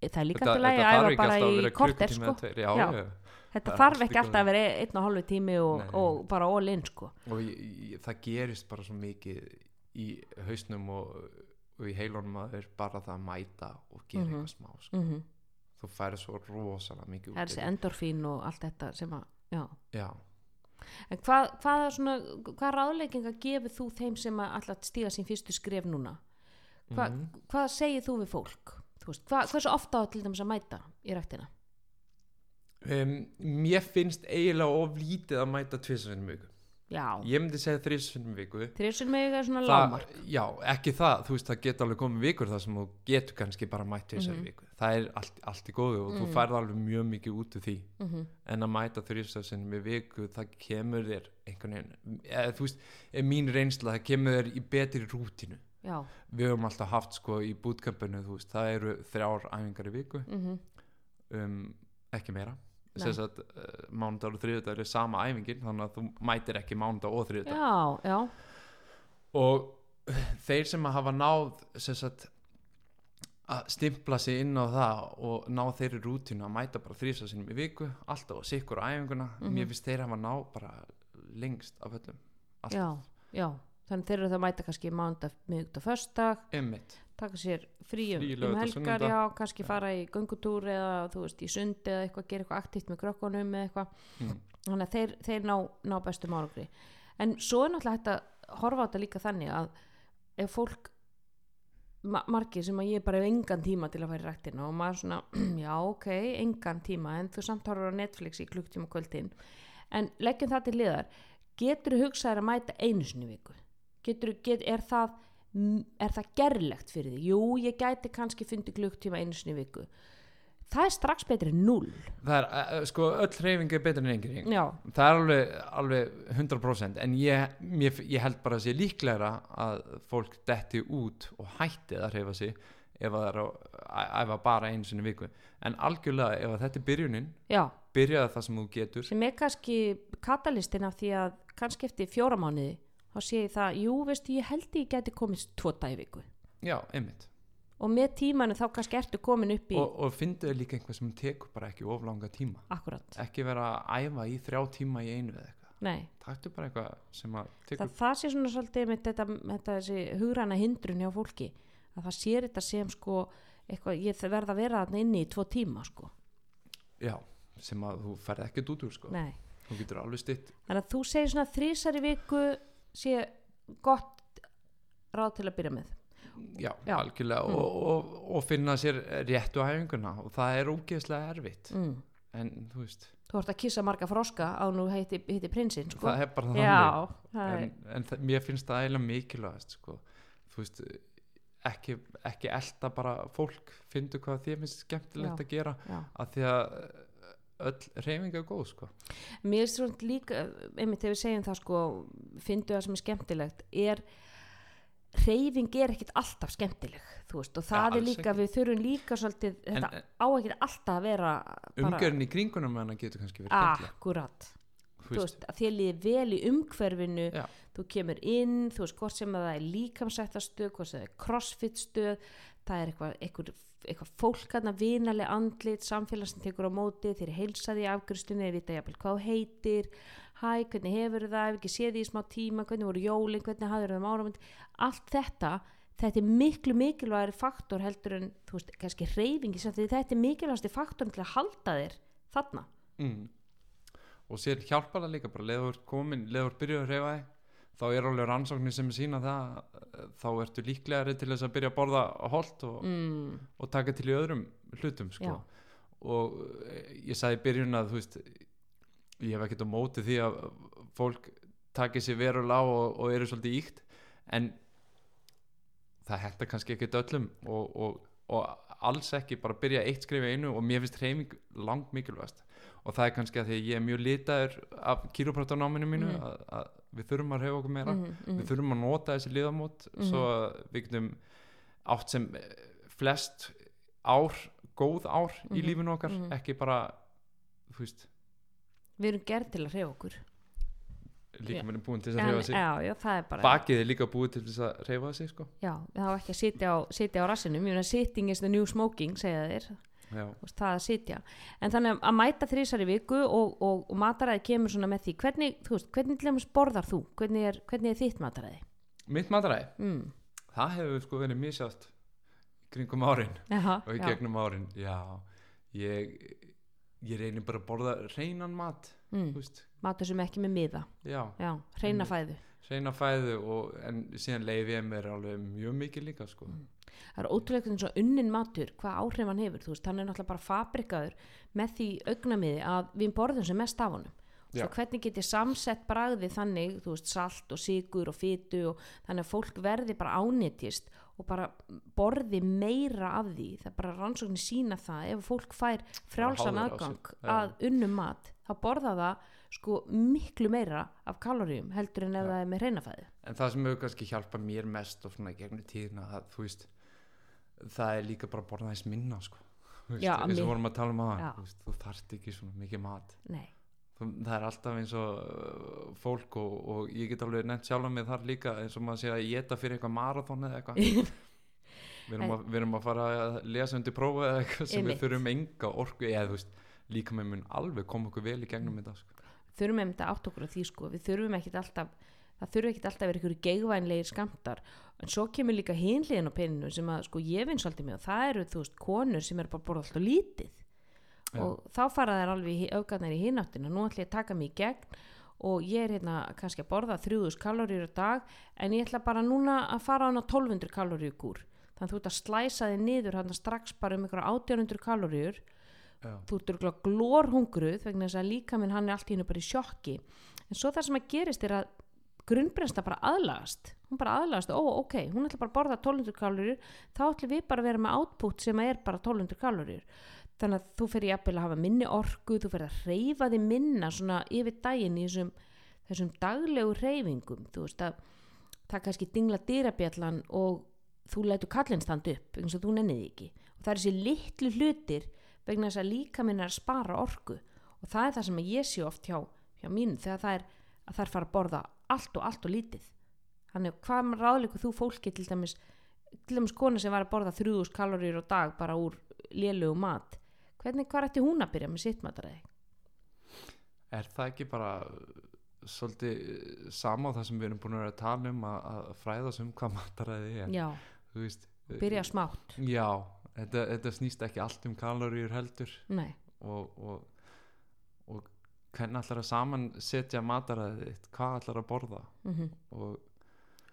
Það er líka Þetta- alltaf lægi þetta að æfa bara að í korter, sko. tveir, já, Já. já. Þetta það er þarf ekki alltaf að vera einn og hálfu tími og, Nei. og bara all in, sko. og ég, ég, það gerist bara svo mikið í hausnum og, og í heilunum að þeir bara það að mæta og gera Mhm. eitthvað smá sko. Mm þú færi svo rosalega mikið Það er út þessi endorfín og allt þetta sem að, já. já, En hvað, hvað, svona, hvað ráðleikinga gefur þú þeim sem að alltaf stíga sín fyrstu skref núna? Hva, Mhm. Hvað segir þú við fólk? Þú veist, hvað, hversu ofta á til dæmis að mæta í ræktina? um, mér finnst eiginlega of lítið að mæta tvisasinnum viku Já, ég myndi segja þrísasinnum viku. Þrjusur með er svona það, lágmark. já, ekki það, þú veist það geta alveg komið vikur þar sem þú getur kannski bara mætt Mhm. mm viku, það er allt, allt í góðu og þú Mm. færð alveg mjög mikið út úr því. Mm en að mæta þrísasinnum í viku það kemur þér einhvern veginn eða, þú veist, er mín reynsla það kemur þér í betri rútinu Já, við höfum alltaf haft sko í þú veist, það eru þrjár æfingar í viku. Mm um, ekki meira uh, mánudag og þriðudag er sama æfingin þannig að þú mætir ekki mánudag og þriðudag já, já, og þeir sem að hafa náð sagt að stimpla sig inn á það og ná þeirri rútínu að mæta bara þrísa sinum í viku alltaf á sikkur á æfinguna Mhm. mér finnst þeir hafa ná bara lengst af öllum. Já, já. Þannig þeir eru það að mæta kannski mándag, miðugdag, föstdag, einmitt taka sér frí um, Frí um laugardag, helgar, já, kannski fara í göngutúr eða þú veist í sundi eða eitthvað, gera eitthvað aktíft með krökkunum eða eitthvað. mm. þannig að þeir, þeir ná, ná bestum árangri. En svo er náttúrulega hægt að horfa á þetta líka þannig að ef fólk ma margir sem að ég bara hef engan tíma til að fara í rættina og maður svona, já ok, engan tíma en þú samt horfur á Netflix í klukktíma kvöldin. En leggjum það til liðar getur þú hugsaðir að mæta einu sinni viku? Getur, get, er það er það gerlegt fyrir því jú, ég gæti kannski fundið klukktíma einu sinni viku. Það er strax betri en null það er, uh, sko, öll hreyfing er betur en engin. Já, það er alveg, alveg 100% en ég, mér, ég held bara að sé líklegra að fólk detti út og hætti að hreyfa sig ef að það er að bara einu sinni viku. En algjörlega ef þetta er byrjunin já. byrjaði það sem þú getur. Sem er kannski katalistin af því að kannski eftir fjóra mánuði þá sé ég það, jú veistu ég held ég geti komist tvo dag í viku. Já, einmitt. Og með tímanu þá kannski ertu komin upp í og, og fyndu líka einhvað sem tekur bara ekki of langa tíma? Akkurat, ekki vera að æfa í þrjá tíma í einu eða eitthvað? Nei. Taktu bara eitthvað sem að tekur það, það sé svona svolítið með þetta, þetta þessi hugræna hindrun hjá fólki. Að það sér þetta sem sko eitthvað, ég verð að vera inni í tvo tíma sko, já, sem að þú ferð ekkert út úr sko. þú getur alveg stytt. Þannig að þú segir svona þrísar í viku sé gott ráð til að byrja með já, Já. algjörlega Mm. og, og, og finna sér réttu hæfinguna og það er ógeðslega erfitt mm. en þú veist, þú ert að kissa marga froska á nú heiti, heiti prinsinn sko það er bara þannig já, en, en það, mér finnst það eiginlega mikilvægast sko. þú veist ekki, ekki elda bara fólk fyndu hvað þér finnst skemmtilegt Já. að gera af því að öll reyfing er góð sko. Mér er svona líka, einmitt þegar við segjum það sko, fyndu það sem er skemmtilegt, er reyfing er ekkit alltaf skemmtileg, þú veist, og það er alls líka, ekki. við þurfum líka svolítið, en þetta á ekkit alltaf að vera umgjörn í kringunum hana getur kannski verið skemmtileg akkurat, þú veist, að þér líði vel í umhverfinu, Já. þú kemur inn, þú veist, hvort sem að það er líkamsættastöð, hvort sem það er crossfit stöð, það er eitthvað, eitthvað, eitthvað fólk aðna vinaleg andlit, samfélag sem tekur á móti, þeir heilsaði í afgjörstunni, þeir vita jafnvel hvað heitir, hæ, hvernig hefur það, ef ekki séð því í smá tíma, hvernig voru jólin, hvernig hafður það áramönd, allt þetta, þetta er miklu mikilvægari faktor heldur en, þú veist, kannski reyfingi, því þetta er mikilvægasti faktorn til að halda þér þarna. mm. og sér hjálpar það líka bara leður komin, leður byrjuð að reyfa þig þá er alveg rannsóknir sem sína það þá ertu líklegari til þess að byrja að borða holt og, Mm, og taka til í öðrum hlutum sko. Og eh, ég sagði í byrjun að veist ég hef ekkert á móti því að fólk taki sér verulega á og, og eru svolítið íkt en það hættar kannski ekkert öllum og, og, og alls ekki bara byrja eitt skrif í einu og mér finnst hreyfing langt mikilvægast og það er kannski að því að ég er mjög litaður af kýróprátanáminu mínu Mm. að, að við þurfum að hreyfa okkur meira Mhm, mhm. við þurfum að nota þessi liðamót Mhm. svo að við getum átt sem eh, flest ár, góð ár í Mhm, lífinu okkar, mhm. ekki bara þú veist, við erum gerð til að hreyfa okkur líka mér er búin til þess að en, hreyfa sig já, já, er bara bakið er líka búið til þess að hreyfa sig sko. já, það á ekki að sitja á, sitja á rassinum ég meina sitting is the new smoking segja þú veist, það að sitja. En þannig að mæta þrísar í viku og, og, og mataræði kemur svona með því. Hvernig, þú veist, hvernig til dæmis borðar þú? Hvernig er, hvernig er þitt mataræði? Mitt mataræði? Mm. það hefur sko verið misjátt kringum árin Jaha, og í já. gegnum árin. Já, ég ég reynir bara að borða reynan mat mm. matur sem ekki með miða. Já, já, hreina Mm. fæðu. Reyna fæðu og, en síðan leiði ég mér alveg mjög mikið líka sko. Það er ótrúlega eins og unnin matur hvað áhrif hann hefur, þú veist, hann er náttúrulega bara fabrikaður með því augnamiði að við borðum sem mest af honum. Svo hvernig get ég samsett bragðið þannig, þú veist, salt og sigur og fytu og þannig að fólk verði bara ánýttist og bara borði meira af því, það er bara rannsóknir sína það, ef fólk fær frjálsan aðgang að unnum mat, þá borða það sko miklu meira af kaloríum heldur en ef það er með hreinafæðu en það sem hefur kannski hjálpað mér mest og svona gegnum tíðina að þú veist það er líka bara að borða þess minna sko. Já, eins og vorum að tala um Já. að þú, þarft ekki svona mikið mat nei, það er alltaf eins og uh, fólk og, og ég get alveg nefnt sjálf mig þar líka eins og maður sé að geta fyrir eitthvað marathon eða eitthvað við erum, að, við erum að fara að lesa undir prófa eða eitthvað sem Einmitt. við þurfum enga orku eða þú veist líka með mun alveg koma okkur vel í gegnum þetta sko. þurfum einmitt að átt okkur á því sko við þurfum ekkit alltaf það þurfum ekkit alltaf að vera ykkur geigvænlegir skamtar en svo kemur líka hinliðin á peninu sem að sko ég vinn svolítið með og það eru þú veist konur sem eru bara borða alltaf lítið. Já. og þá fara þær alveg auðgarnar í hináttina. Nú ætla ég að taka mig í gegn og ég er hérna kannski að borða 3000 kaloríur á dag en ég ætla bara núna að fara á hana 1200 kaloríu gúr þannig að þú ert að slæsa þig niður hérna strax bara um ykkur 1800 kaloríur. Já. þú ert örgulega glórhungruð vegna þess að líka minn hann er allt hennu bara í sjokki. En svo það sem að gerist er að grunnbrennsla bara aðlagast. Hún bara aðlagast, ó ok, hún ætla bara að borða 1200 kaloríur, þá ætlum við bara að vera með output sem er bara 1200 kaloríur. Þannig að þú fyrir jafnvel að hafa minni orku þú fyrir að reyfa þig minna svona yfir daginn í þessum, þessum daglegu reyfingum þú veist að það er kannski dingla dýrabjallan og þú lætur kallinn standa upp eins og þú nennið ekki. Og það er þessi litlu hlutir vegna þess að líka minn er að spara orku. Og það er það sem ég sé oft hjá, hjá mínu þegar það er að er fara að borða allt og allt og lítið. Þannig að hvað ráðleikur þú fólki til dæmis til dæmis kona sem var að borða 3000 kaloríur á dag bara úr lélegu mat? Hvernig, hvað ætti hún að byrja með sitt mataræði? er það ekki bara svolítið uh, sama á það sem við erum búin að vera að tala um að, að fræðast um hvað mataræði er? Já, veist, uh, byrja smátt. Já, þetta, þetta snýst ekki allt um kaloríur heldur. Nei, og, og hvernig ætlar að saman setja mataræðið þitt, hvað ætlar að borða? Mm og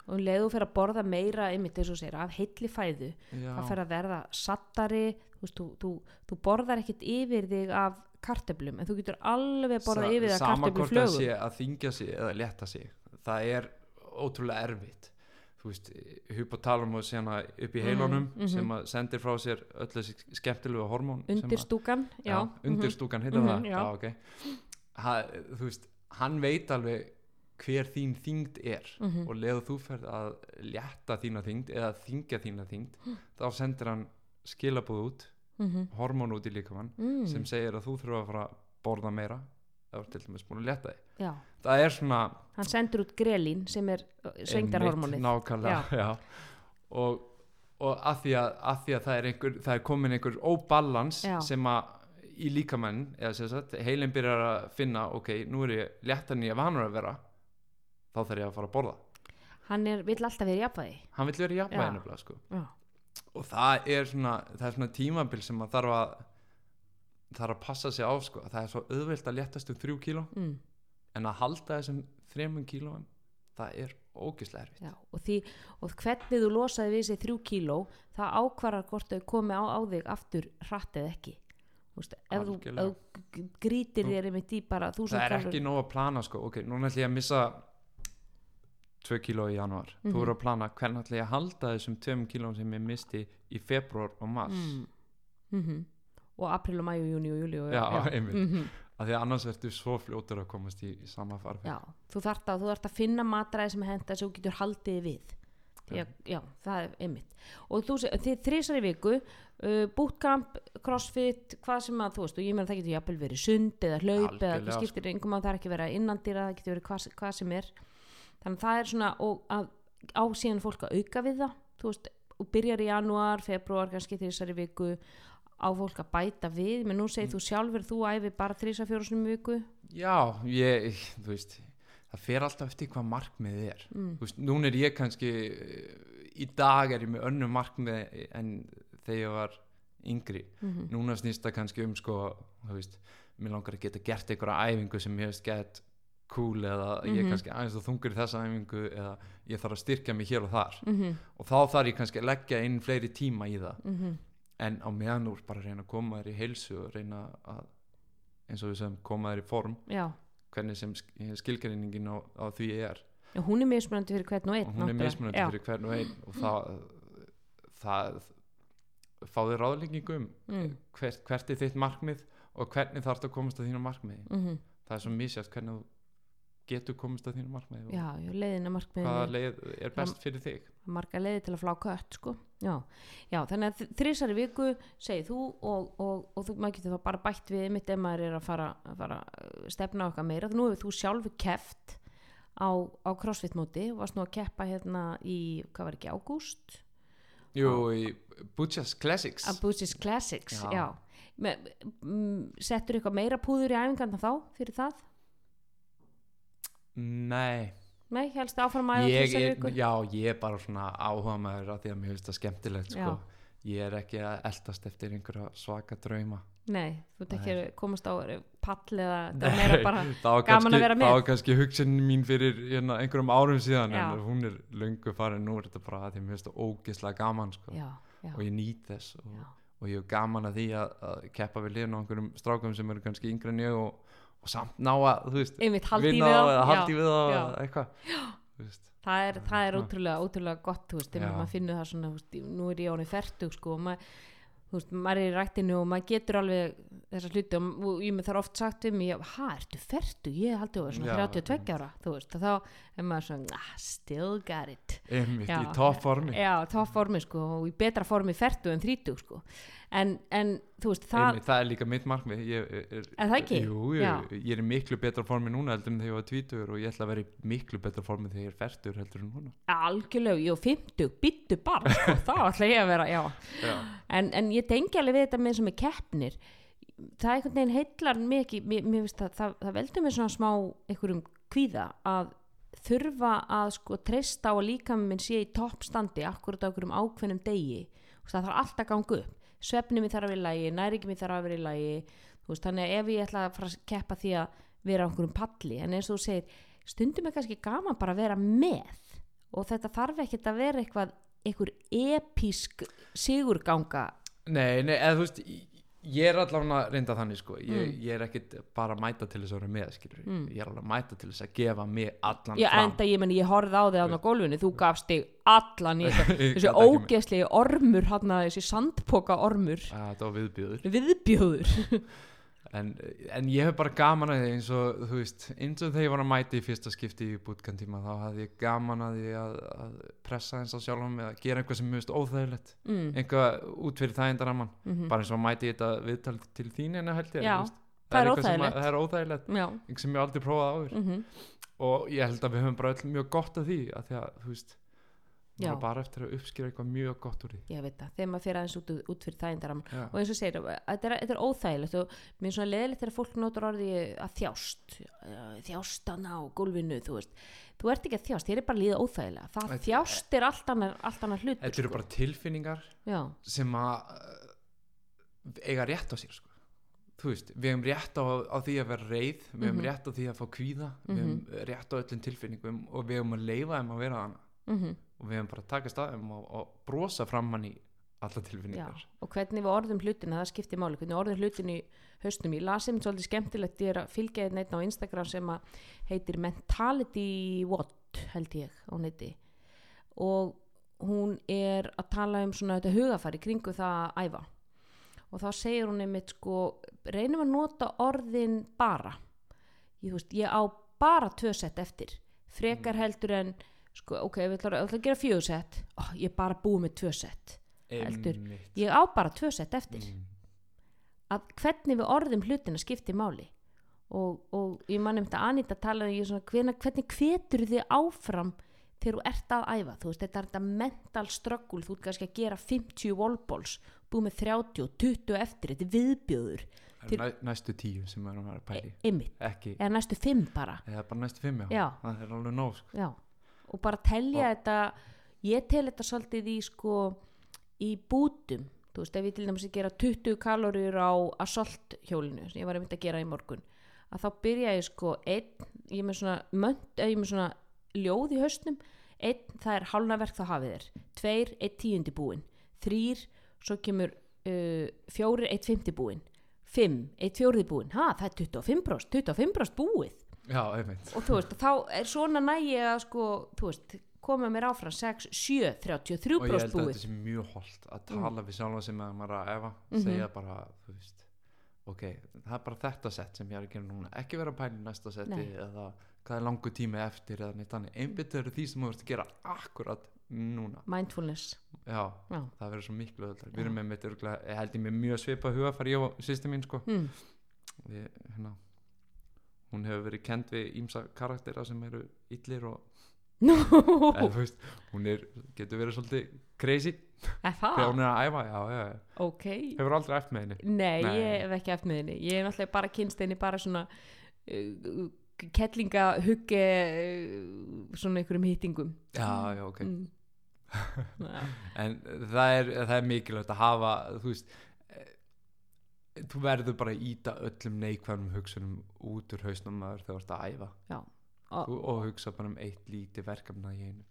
og um leið þú fyrir að borða meira einmitt eins og segir af heilli fæðu já, það fyrir að verða sattari. Þú, þú, þú, þú borðar ekkit yfir þig af kartöflum en þú getur alveg borðað sa- yfir þig af sama kartöflu hvort það flögum. sé að þingja sig eða létta sig. Það er ótrúlega erfitt. Þú veist, hypotalamus hérna upp í Mhm, heilunum mhm. sem að sendir frá sér öll þessi skemmtilegu hormón sem undir að- stúkan já, já, undir mhm. stúkan heitir Mhm, það já. já, okay. Ha, þú veist, hann veit alveg hver þín þyngd er Mhm. og leðu þú ferð að létta þína þyngd eða þingja þína þyngd Hm. þá sendir hann skilabúð út Mhm. hormón út í líkamann Mm, sem segir að þú þurfa að fara að borða meira þú ert til dæmis búin að létta þig já. það er svona hann sendur út grelín sem er svengdarhormónið nákvæmlega já. og, og að, því að, að því að það er, einhver, það er komin einhver óbalans Já. sem að í líkamenn eða sem sagt, heilin byrjar að finna ok, nú er ég léttan í að vanur að vera þá þarf ég að fara að borða. Hann er, vill alltaf vera í jafnvægi. Hann vill vera í jafnvægi nefnilega sko. og það er svona það er svona tímabil sem að þarf að þarf að passa sig á sko. það er svo auðvelt að léttast um þrjú kíló. Mm, en að halda þessum þremum kílóum það er ógislega erfitt. Já. Og, því, og hvernig þú losaði við þessi þrjú kíló það ákvarðar hvort þau komi á, á þig aftur hratt eða ekki ef þú, grítir þér einmitt í bara það er ekki nóg að plana sko. Ok, núna ætlum ég að missa 2 kíló í januar Mhm. þú eru að plana hvernig ætlum ég að halda þessum 2 kílóum sem ég misti í februar og mars. Mm. Mm og april og mæju, júni og júli og, Já, einmitt. Mhm. af því að annars ertu svo fljótur að komast í, í sama farfi já, þú þarft að, þú þarft að finna matræði sem henda sem þú getur haldið við já, já það er einmitt. Og þú, se- þið þrísar í viku uh, bootcamp, crossfit hvað sem að þú veist og ég meina það getur jafnvel verið sund eða hlaup eða Algjörlega, það skiptir engum að það er ekki verið innandýra það getur verið hvað, hvað sem er. Þannig að það er svona á síðan fólk að auka við það þú veist, og byrjar í janúar, februar kannski þrísar í viku á fólk að bæta við, menn nú segir þú sjálfur þú æfi bara þrísar fjóru í viku. Já, ég, þú veist það fer alltaf eftir hvað markmiðið er. Mm. veist, núna er ég kannski í dag er ég með önnu markmið en þegar ég var yngri. Mm núna snýst það kannski um sko, þú veist, mér langar að geta gert einhverja æfingu sem ég veist gett cool eða ég er Mhm. kannski aðeins og þungur í þessa æfingu eða ég þarf að styrkja mig hér og þar. Mm og þá þarf ég kannski að leggja inn fleiri tíma í það. -hmm. en á meðan úr bara reyna að koma þér í heilsu og reyna að eins og við sem koma þér í form já hvernig sem sk- skilgreiningin á, á því er. Já, hún er mismunandi fyrir hvern og einn og hún er mismunandi fyrir hvern og einn og það, það fáði ráðleggingu um mm. hvert, hvert er þitt markmið og hvernig þarf það að komast að þínu markmiði. Mm það er svo misjast hvernig þú getur komast að þínu markmiði Já, leiðina markmiðin hvaða leið er best fyrir þig marga leiði til að flá kött sko. já. já, þannig að þrísari viku segir þú og, og, og þú maður getur þá bara bætt við mitt ef maður er að fara, að fara að stefna okkar meira nú hefur þú sjálfu keft á, á crossfit móti og varst nú að keppa hérna í, hvað var ekki, ágúst Jú, í Butchers Classics að Boostis Classics, já, Já. Með, mm, settur eitthvað meira púður í æfingarna þá fyrir það? Nei, Nei, helst áfram að æfa ég þrísari er, viku já, ég er bara svona áhuga maður að því að mér finnst það skemmtilegt sko. Ég er ekki að eldast eftir einhverja svaka drauma Nei, þú ert ekki að komast á pall eða það er meira bara gaman að kannski, vera með. það var kannski hugsunin mín fyrir hérna, einhverjum árum síðan Já. en hún er löngu farin nú er þetta bara að því að mér finnst það ógislega gaman sko. já, já, og ég nýt þess og, og ég er gaman að því að, að keppa við liðin á einhverjum strákum sem eru kannski yngri en ég og, og samt ná að þú veist, einmitt haldi við á haldi við á eitthvað. Það er, það er Já. ótrúlega, ótrúlega gott þú veist, þegar maður finnur það svona þú veist, nú er ég ánið færtug sko og maður, þú veist, maður er í rættinu og maður getur alveg þessa hluti og, ég með þar oft sagt um ha, ertu færtug ég haldi að vera svona Já, 32 ára þú veist, og þá er maður svona ah, still got it. Einmitt Já. í topp formi já, topp formi sko og í betra formi færtug en 30 sko en, en þú veist, það einmitt, það er líka mitt markmið. Ég, er, Er það ekki? Jú, ég, ég er í miklu betra formi núna heldur en þegar ég var tvítur og ég ætla að vera í miklu betra formi þegar ég er færtur heldur en núna. Algjörlega, jú, 50, byttu bara sko, þá ætla ég að vera, já. Já, en, en ég tengi alveg við þetta með sem er keppnir. Það er einhvern veginn heillar mikið, mér, mér finnst það, það, það veldur mér svona smá einhverjum kvíða að þurfa að sko treysta á að líka minn sé í toppstandi akkurat á einhverjum ákveðnum degi. Veist, það þarf alltaf að ganga upp svefni mér þarf að vera í lagi, næringi mér þarf að vera í lagi. Veist, þannig að ef ég ætla að fara að keppa því að vera á einhverjum palli en eins og þú segir, stundum er kannski gaman bara að vera með og þetta þarf ekkert að vera eitthvað einhver episk sigurganga. Nei, nei, eða þú veist ég, er allavega reynda þannig sko. Ég, Mm. ég er ekkit bara að mæta til þess að vera með Mm. ég er alveg að mæta til þess að gefa mig allan Já, fram. enda ég meni, ég horfði á þig á gólfinu, þú gafst þig allan þessi ógeðslegi ormur, hann þessi sandpoka ormur, að þetta var viðbjöður viðbjóður. en, en ég hef bara gaman að því eins og þú veist, eins og þegar ég var að mæta í fyrsta skipti í bootcamp tíma þá hafði ég gaman að því að, að pressa eins á sjálfum með að gera eitthvað sem mjög óþægilegt. Mm, eitthvað út fyrir þægindaramann mm bara eins og að mæti ég þetta viðtal til þín en held ég Já, þú veist. það er óþægilegt. að- það er óþægilegt, eitthvað sem ég aldrei prófað áður. Mm og ég held að við höfum bara öll mjög gott af því að því að þú veist Já. á bara eftir að uppskýra eitthvað mjög gott úr því ég veit það, þegar maður fyrir aðeins út, út fyrir þægindaram Já. og eins og segir, þetta er, er óþægilegt og mér er svona leðilegt þegar fólk notur orði að þjást, þjástana á gólfinu, þú veist, þú ert ekki að þjást, þér er bara líða óþægilega, það Þetta- þjást er allt annar, allt annar hlutur, Þetta eru bara tilfinningar já, sem að uh, eiga rétt á sér sko. þú veist, við hefum rétt á, á því að vera reið við hefum Mhm. rétt á því að fá kvíða við hefum rétt á öllum tilfinningum og við hefum að leifa og við hefum bara að taka staðum og, og brosa fram hann í alla tilfinningar. Og hvernig við orðum hlutina, það skiptir máli. Hvernig orðum hlutin í haustum ég las einmitt svolítið skemmtilegt, ég er að fylgja einn á Instagram sem heitir Mentality What held ég á neti. Og hún er að tala um svona þetta hugafæri kringu það að æfa. Og þá segir hún einmitt sko reynum að nota orðin bara. Ég, veist, ég á bara tvö sett eftir. Frekar heldur en sko, ok, við ætlum að, gera fjögur sett oh, ég er bara búið með tvö sett heldur. Ég á bara tvö sett eftir. Mm. að hvernig við orðum hlutina skiptir máli. Og, og ég man um þetta Anita talaði ég svona, hvernig, hvernig hvetur þið áfram þegar þú ert að æfa? Þú veist, þetta er þetta mental struggle þú ert kannski að gera 50 wallballs búið með 30 og 20 eftir þetta er viðbjöður, til- næ, næstu tíu sem við erum að pæli ymmit ekki, eða næstu 5 bara. Eða bara næstu fimm já, Já. það er alveg nóg sko. Já, og bara telja þetta ég tel þetta svolítið í sko í bútum. Þú veist, ef ég til dæmis að gera 20 kaloríur á assault hjólinu sem ég var að mynda að gera í morgun að þá byrja ég sko einn, ég með svona eða ég með svona ljóð í hausnum einn, það er hálnaverk þá hafið þér. Tveir, einn tíundi búinn. Þrýr, svo kemur uh, fjórir, einn fymti búinn. Fimm, einn fjórði búinn, ha, það er 25% 25% búið já, og þú veist, þá er svona nægi að sko, þú veist, koma mér áfram 6, 7, 33 og ég held að þetta sé mjög holdt að tala við sjálfa sem að maður að efa Mhm. segja bara, þú veist ok, það er bara þetta sett sem ég er að gera núna. Ekki vera að pæla í næsta setti Nei. eða hvað er langu tími eftir eða neitt annað. Einbyttu eru því sem þú ert að gera akkurat núna. Mindfulness. Já, já, það verður svo miklu Já. við erum með mitt örgulega, ég held ég með mjög svipa hugafæri ég og sýsti mín sko. Mm. við, hérna, hún hefur verið kend við ímsa karaktera sem eru illir og eða, þú veist, hún er, getur verið svolítið crazy. Þegar hún er að æfa já, já, já. ok, hefur aldrei eftir með henni. Nei, Nei. ég hef ekki eftir með henni. Ég hef náttúrulega bara kynst henni bara svona uh, kettlinga hugge uh, svona einhverjum hýtingum já, já, ok. Mm. En það er, það er mikilvægt að hafa þú veist þú verður bara að íta öllum neikvæðum hugsunum út úr hausnum þegar þú ert að æfa. Já. Og- og, og hugsa bara um eitt lítið verkefna í einu.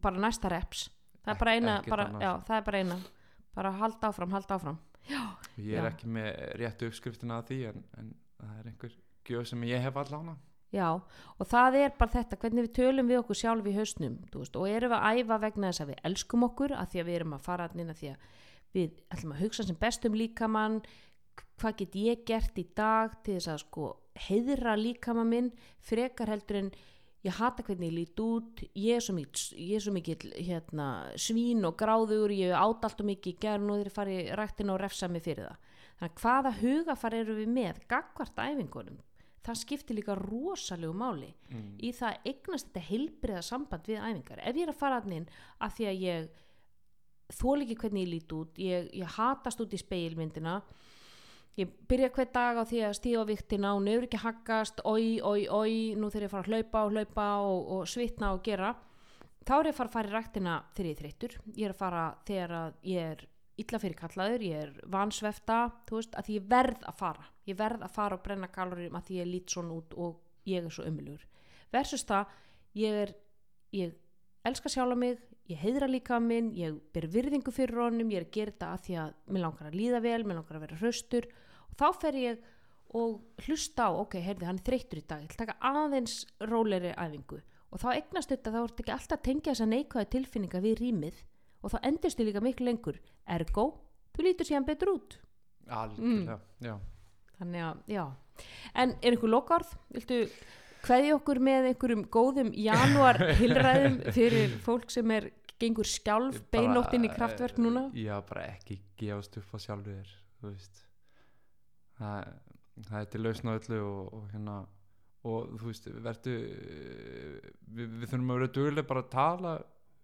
Bara næsta reps. Það er Ek- bara eina, ekkert bara, já, það er bara eina. Bara halda áfram, halda áfram. Ég er Já. ekki með réttu uppskriftina að því en, en það er einhver gjöf sem ég hef allána Já, og það er bara þetta, hvernig við tölum við okkur sjálf í hausnum, þú veist, og erum við að æfa vegna þess að við elskum okkur, að því að við erum að fara inn að því að við ætlum að hugsa sem best um líkamann, hvað get ég gert í dag til þess að sko heiðra líkamann minn, frekar heldur en ég hata hvernig ég lít út, ég er svo mikið, mikið hérna, svín og gráður, ég át allt og mikið í gerð og þeir fari rættin og refsa mig fyrir það. Þannig að hvaða hugafar eru við með, gagvart æfingunum, það skiptir líka rosalegu máli mm. í það að eignast þetta heilbriða samband við æfingar ef ég er að fara hann inn af því að ég þól ekki hvernig ég lít út. Ég, ég hatast út í speilmyndina ég byrja hver dag á því að stíða á viktina og nefnir ekki haggast. Oi, oi, oi, nú þegar ég fara að hlaupa og hlaupa og, og svitna og gera. Þá er ég að fara að fara í ræktina þegar ég er þreyttur. Ég er að fara þegar að ég er illa fyrir kallaður, ég er vansvefta þú veist, að ég verð að fara. Ég verð að fara og brenna kaloríum að því ég lít svona út og ég er svo ömulugur versus það, ég er ég elska sjálfa mig ég heiðra líka minn, ég ber virðingu fyrir honum, ég er að gera þetta að því að mér langar að líða vel, mér langar að vera hraustur. Og þá fer ég og hlusta á, ok, heyrði, hann er þreyttur í dag ég að taka aðeins róleri æfingu. Og þá eignast þetta, þá ertu ekki alltaf að tengja þessa neikvæða tilfinninga við rýmið. Og þá endist þið líka miklu lengur. Ergo, þú lítur síðan betur út. Algjörlega, já. Þannig að, já. En er einhver lokarð, viltu kveði okkur með einhverjum góðum janúar hilræðum fyrir fólk sem er gengur skjálf Bara, beinóttin í kraftverk núna. eh, já, bara ekki gefast upp á sjálfu þér þú veist. Það, það er til lausn á öllu og, og hérna og þú veist, verðu við, við þurfum að vera duglega bara að tala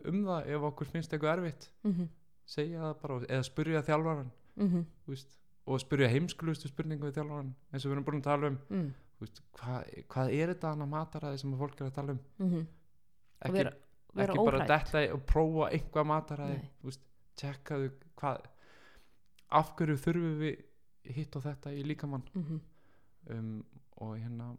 um það ef okkur finnst eitthvað erfitt. Mm -hmm, segja það bara, eða spyrja þjálfaran mm þú veist, og spyrja heimskulustu spurningu við þjálfaran, eins og við erum búin að tala um. -hmm, þú veist, hvað, hvað er þetta annað mataræði sem fólk er að tala um? Mm og ekki, vera, vera ekki bara detta og prófa Nei. þú veist, tjekkaðu hvað af hverju þurfum við hitt og þetta í líkamann? Mm -hmm. um, og hérna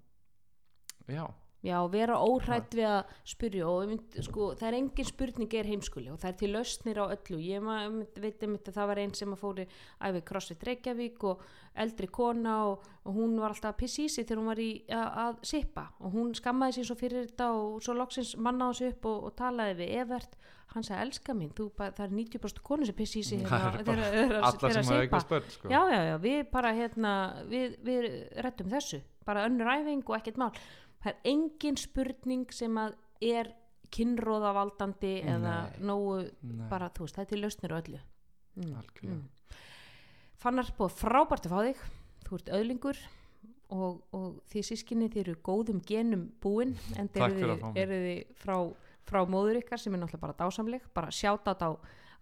já, Já, vera óhrætt við að spyrja og mynd, sko, það er engin spurning er heimskuli og það er til lausnir á öllu. Ég mynd, veit um þetta, það var einn sem að fóri æfi CrossFit Reykjavík og eldri kona og, og hún var alltaf að pissi í sig þegar hún var í að, að sippa og hún skammaði sér svo fyrir þetta og svo loksins manna á sig upp og, og talaði við Evert, hann sagði elska mín þú, bara, það er 90% konu sem pissi í sig Það hérna er þegar sem hafa eitthvað spörn sko. já, já, já, við bara hérna við, við rettum þessu bara önnur æfing og ekkert mál það er engin spurning sem að er kynróðavaldandi eða Nei. nógu Nei, bara, þú veist, það er lausnir á öllu. Mm. algjörlega. Fannar búið frábært að fá þig. Þú ert öðlingur og, og því sískinni þið eru góðum genum búin en Takk eru þið, frá, frá móður ykkar sem er náttúrulega bara dásamleg. Bara sjáta á,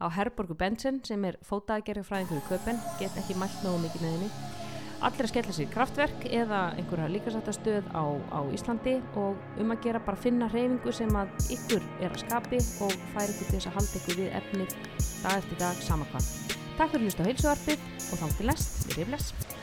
á Herborgu Benson sem er fótaðgerri fræðingur í köpen get ekki mælt nógu mikið með henni allir að skella sér kraftverk eða einhverja líkasættastöð á, á Íslandi og um að gera bara finna reyfingu sem að ykkur er að skapi og færi ykkur til þess að halda ykkur við efnið dag eftir dag sama hvað. Takk fyrir að hlusta á heilsuarpið og þá til næst, við erum bless.